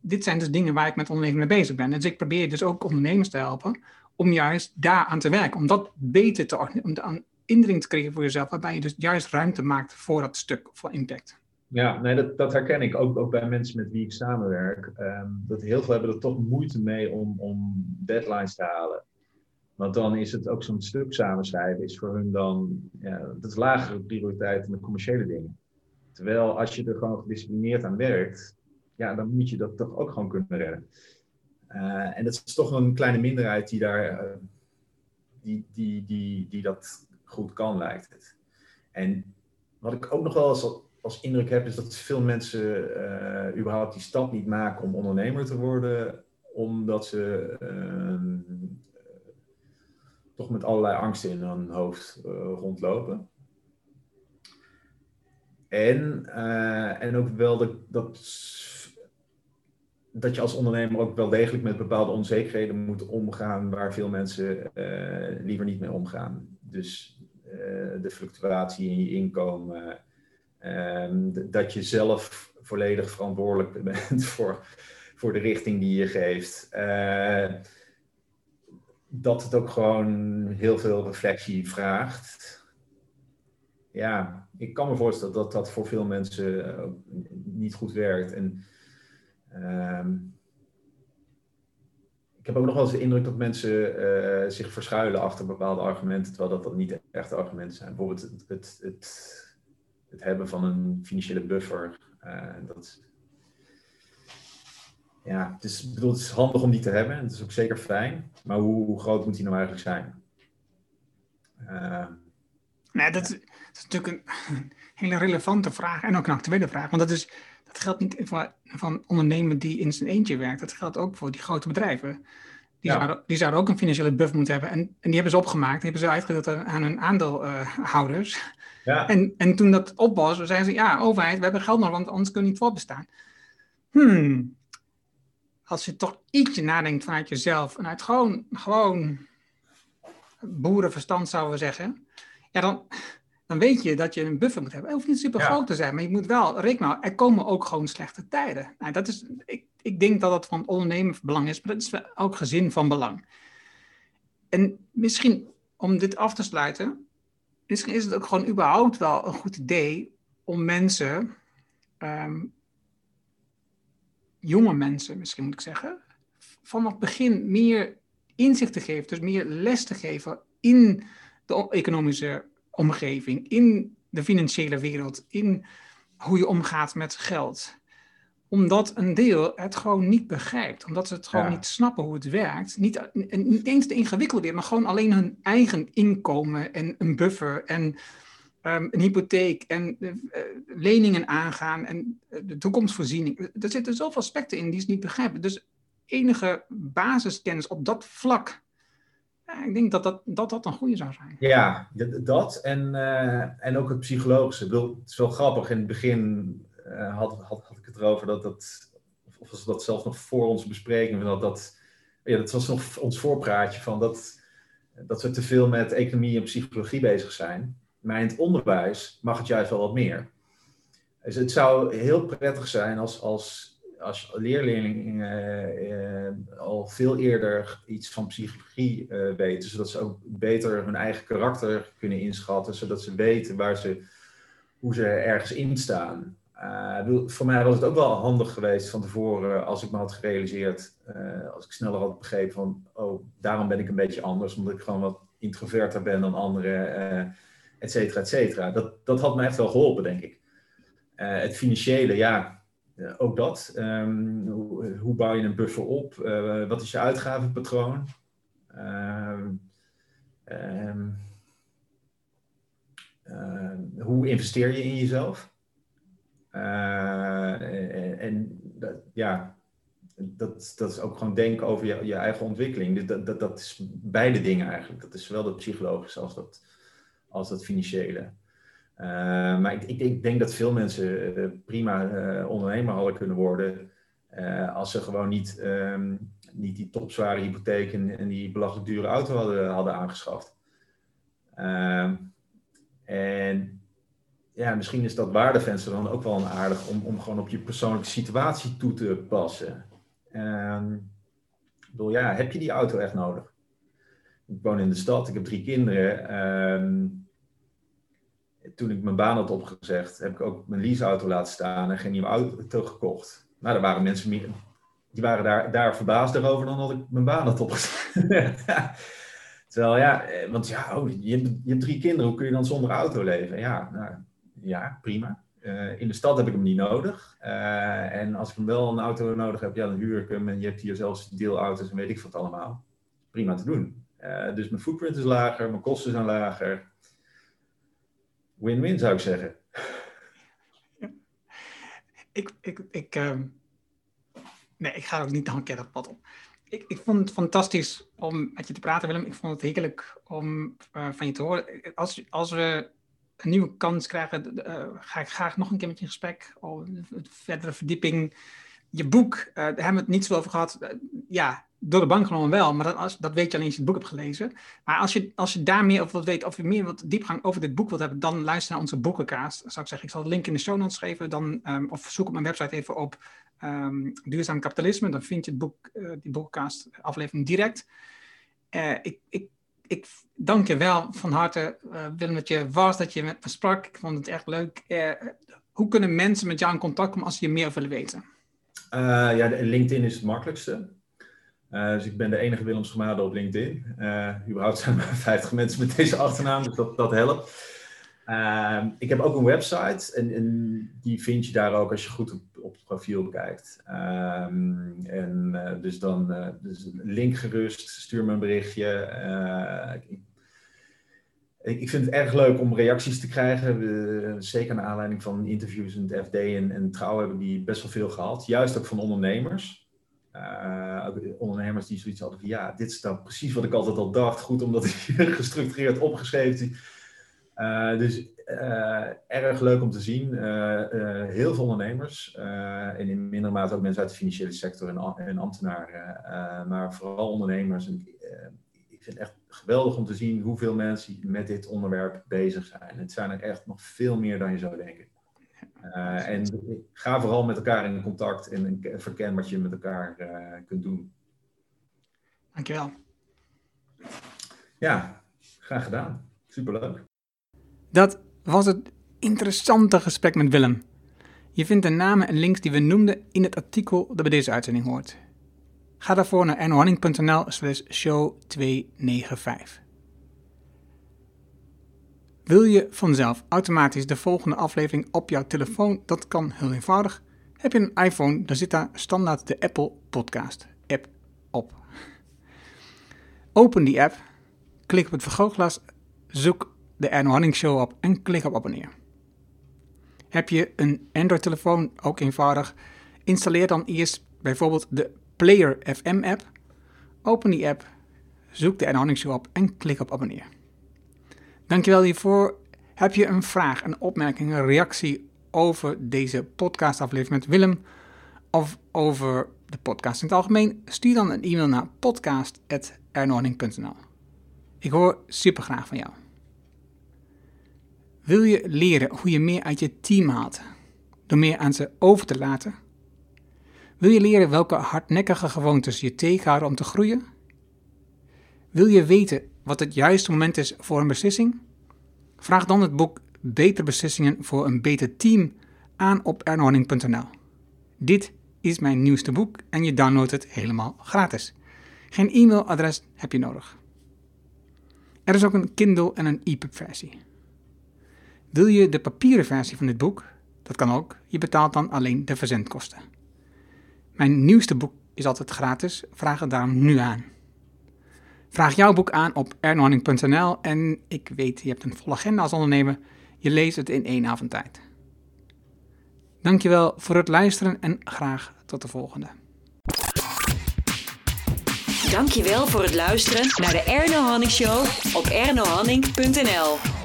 Dit zijn dus dingen waar ik met ondernemers mee bezig ben. Dus ik probeer dus ook ondernemers te helpen om juist daar aan te werken. Om dat beter te om de indring te creëren voor jezelf, waarbij je dus juist ruimte maakt voor dat stuk van impact. Ja, nee, dat, dat herken ik ook, ook bij mensen met wie ik samenwerk. Um, dat heel veel hebben er toch moeite mee om, om deadlines te halen. Want dan is het ook zo'n stuk samenschrijven, is voor hun dan, ja, dat is lagere prioriteit dan de commerciële dingen. Terwijl als je er gewoon gedisciplineerd aan werkt, ja, dan moet je dat toch ook gewoon kunnen redden. Uh, en dat is toch een kleine minderheid die daar, uh, die, die, die, die dat goed kan, lijkt het. En wat ik ook nog wel eens als indruk heb, is dat veel mensen uh, überhaupt die stap niet maken om ondernemer te worden, omdat ze ehm, toch met allerlei angsten in hun hoofd uh, rondlopen. En, uh, en ook wel dat, dat, je als ondernemer ook wel degelijk met bepaalde onzekerheden moet omgaan waar veel mensen liever niet mee omgaan. Dus de fluctuatie in je inkomen, dat je zelf volledig verantwoordelijk bent voor, voor de richting die je geeft dat het ook gewoon heel veel reflectie vraagt. Ja, ik kan me voorstellen dat dat voor veel mensen uh, niet goed werkt. En uh, ik heb ook nog wel eens de indruk dat mensen uh, zich verschuilen achter bepaalde argumenten, terwijl dat, dat niet echte argumenten zijn. Bijvoorbeeld het, het, het, het hebben van een financiële buffer. Uh, dat, ja, het is, bedoel, het is handig om die te hebben. Het is ook zeker fijn. Maar hoe, hoe groot moet die nou eigenlijk zijn? Uh, nee, dat, is, dat, is, natuurlijk een hele relevante vraag en ook een actuele vraag. Want dat, is, dat geldt niet voor van ondernemer die in zijn eentje werkt. Dat geldt ook voor die grote bedrijven. Die, ja. zouden, die zouden ook een financiële buff moeten hebben. En, en die hebben ze opgemaakt. Die hebben ze uitgedeeld aan hun aandeelhouders. Ja. En, en toen dat op was, zeiden ze, ja, overheid, we hebben geld nodig, want anders kunnen we niet voorbestaan. Hmm, als je toch ietsje nadenkt vanuit jezelf, vanuit gewoon, gewoon boerenverstand zouden we zeggen, ja, dan, dan weet je dat je een buffer moet hebben. Het hoeft niet super groot te zijn, maar je moet wel rekenen, er komen ook gewoon slechte tijden. Nou, dat is, ik, ik denk dat dat van ondernemen belang is, maar dat is ook gezin van belang. En misschien om dit af te sluiten, misschien is het ook gewoon überhaupt wel een goed idee om mensen um, jonge mensen, misschien moet ik zeggen, vanaf het begin meer inzicht te geven, dus meer les te geven in de economische omgeving, in de financiële wereld, in hoe je omgaat met geld. Omdat een deel het gewoon niet begrijpt, omdat ze het gewoon ja. niet snappen hoe het werkt. Niet, niet eens de ingewikkelde weer, maar gewoon alleen hun eigen inkomen en een buffer en um, een hypotheek en uh, leningen aangaan en uh, de toekomstvoorziening. Er zitten zoveel aspecten in die ze niet begrijpen. Dus enige basiskennis op dat vlak. Ja, ik denk dat dat, dat dat een goede zou zijn. Ja, dat en, uh, en ook het psychologische. Ik bedoel, het is wel grappig. In het begin had, had, had ik het erover dat dat, of was dat zelfs nog voor onze bespreking, dat dat, ja, dat was nog ons voorpraatje van dat, dat we te veel met economie en psychologie bezig zijn. Maar in het onderwijs mag het juist wel wat meer. Dus het zou heel prettig zijn als, als, als leerlingen uh, al veel eerder iets van psychologie uh, weten, zodat ze ook beter hun eigen karakter kunnen inschatten, zodat ze weten waar ze, hoe ze ergens in staan. Uh, voor mij was het ook wel handig geweest van tevoren als ik me had gerealiseerd, als ik sneller had begrepen van, oh, daarom ben ik een beetje anders, omdat ik gewoon wat introverter ben dan anderen, uh, et cetera, et cetera. Dat, dat had me echt wel geholpen, denk ik. het financiële, ja, ook dat. Ehm, hoe, hoe, bouw je een buffer op? wat is je uitgavenpatroon? Ehm, ehm, hoe investeer je in jezelf? En, en dat, ja, dat, dat is ook gewoon denken over je, je eigen ontwikkeling. Dat, dat, dat is beide dingen eigenlijk. Dat is zowel dat psychologische als dat, als dat financiële. Uh, maar ik, ik, denk dat veel mensen uh, prima ondernemer hadden kunnen worden. als ze gewoon niet, um, niet die topzware hypotheek en, en, die belachelijk dure auto hadden, hadden aangeschaft. Ehm, en ja, misschien is dat waardevenster dan ook wel een aardig om, om gewoon op je persoonlijke situatie toe te passen. Um, ik bedoel, ja, heb je die auto echt nodig? Ik woon in de stad, ik heb drie kinderen. Um, toen ik mijn baan had opgezegd, heb ik ook mijn leaseauto laten staan en geen nieuwe auto gekocht. Nou, er waren mensen die waren daar, daar verbaasd over dan dat ik mijn baan had opgezegd. Terwijl ja, eh, want ja, oh, je, hebt, je hebt drie kinderen, hoe kun je dan zonder auto leven? Ja, nou, ja prima. Uh, in de stad heb ik hem niet nodig. Uh, en als ik hem wel een auto nodig heb, ja, dan huur ik hem. En je hebt hier zelfs deelauto's en weet ik wat allemaal. Prima te doen. Uh, dus mijn footprint is lager, mijn kosten zijn lager. Win-win zou ik zeggen. Ik, ik, uh, nee, ik ga ook niet keer dat pad op. Ik, ik vond het fantastisch om met je te praten, Willem. Ik vond het heerlijk om van je te horen. Als, als we een nieuwe kans krijgen, uh, ga ik graag nog een keer met je in gesprek. Oh, verdere verdieping. Je boek, uh, daar hebben we het niet zo over gehad. Uh, ja, door de bank genomen wel, maar dat, als, dat weet je alleen als je het boek hebt gelezen. Maar als je, als je daar meer over wilt weten, of je meer wat diepgang over dit boek wilt hebben, dan luister naar onze boekenkaast. Zou ik zeggen, ik zal het link in de show notes geven. Dan, um, of zoek op mijn website even op um, duurzaam kapitalisme. Dan vind je het boek, die boekenkaast aflevering direct. ik, ik ik dank je wel van harte, uh, Willem, dat je was, dat je met me sprak. Ik vond het echt leuk. Uh, hoe kunnen mensen met jou in contact komen als ze je meer willen weten? Uh, ja, LinkedIn is het makkelijkste. dus ik ben de enige Willem Schmade op LinkedIn. überhaupt zijn er 50 mensen met deze achternaam, dus dat, dat helpt. Ehm, ik heb ook een website en, die vind je daar ook als je goed op, het profiel kijkt. Um, en uh, dus dan uh, dus link gerust, stuur me een berichtje. Uh, ik, ik, vind het erg leuk om reacties te krijgen. Zeker naar aanleiding van interviews in het FD en, en Trouw hebben die best wel veel gehad. Juist ook van ondernemers. ondernemers die zoiets hadden van ja, dit is dan precies wat ik altijd al dacht. Goed omdat ik gestructureerd opgeschreven uh, dus uh, erg leuk om te zien. Uh, heel veel ondernemers en in mindere mate ook mensen uit de financiële sector en, en ambtenaren, maar vooral ondernemers. En, ik vind het echt geweldig om te zien hoeveel mensen met dit onderwerp bezig zijn. Het zijn er echt nog veel meer dan je zou denken. en ga vooral met elkaar in contact en, en verken wat je met elkaar kunt doen. Dankjewel. Ja, graag gedaan. Superleuk. Dat was het interessante gesprek met Willem. Je vindt de namen en links die we noemden in het artikel dat bij deze uitzending hoort. Ga daarvoor naar ernohanning.nl slash show 295. Wil je vanzelf automatisch de volgende aflevering op jouw telefoon? Dat kan heel eenvoudig. Heb je een iPhone, dan zit daar standaard de Apple Podcast app op. Open die app, klik op het vergrootglas, zoek de Erno Hanning Show op en klik op abonneer. Heb je een Android-telefoon, ook eenvoudig, installeer dan eerst bijvoorbeeld de Player FM app. Open die app, zoek de Erno Hanning Show op en klik op abonneer. Dankjewel hiervoor. Heb je een vraag, een opmerking, een reactie over deze podcastaflevering met Willem of over de podcast in het algemeen? Stuur dan een e-mail naar podcast.ernohanning.nl. Ik hoor super graag van jou. Wil je leren hoe je meer uit je team haalt door meer aan ze over te laten? Wil je leren welke hardnekkige gewoontes je tegenhouden om te groeien? Wil je weten wat het juiste moment is voor een beslissing? Vraag dan het boek Beter Beslissingen voor een Beter Team aan op ernohanning.nl. Dit is mijn nieuwste boek en je downloadt het helemaal gratis. Geen e-mailadres heb je nodig. Er is ook een Kindle en een EPUB versie. Wil je de papieren versie van dit boek? Dat kan ook. Je betaalt dan alleen de verzendkosten. Mijn nieuwste boek is altijd gratis. Vraag het daarom nu aan. Vraag jouw boek aan op ernohanning.nl en ik weet, je hebt een volle agenda als ondernemer. Je leest het in één avond tijd. Dankjewel voor het luisteren en graag tot de volgende. Dankjewel voor het luisteren naar de Erno Hanning Show op ernohanning.nl.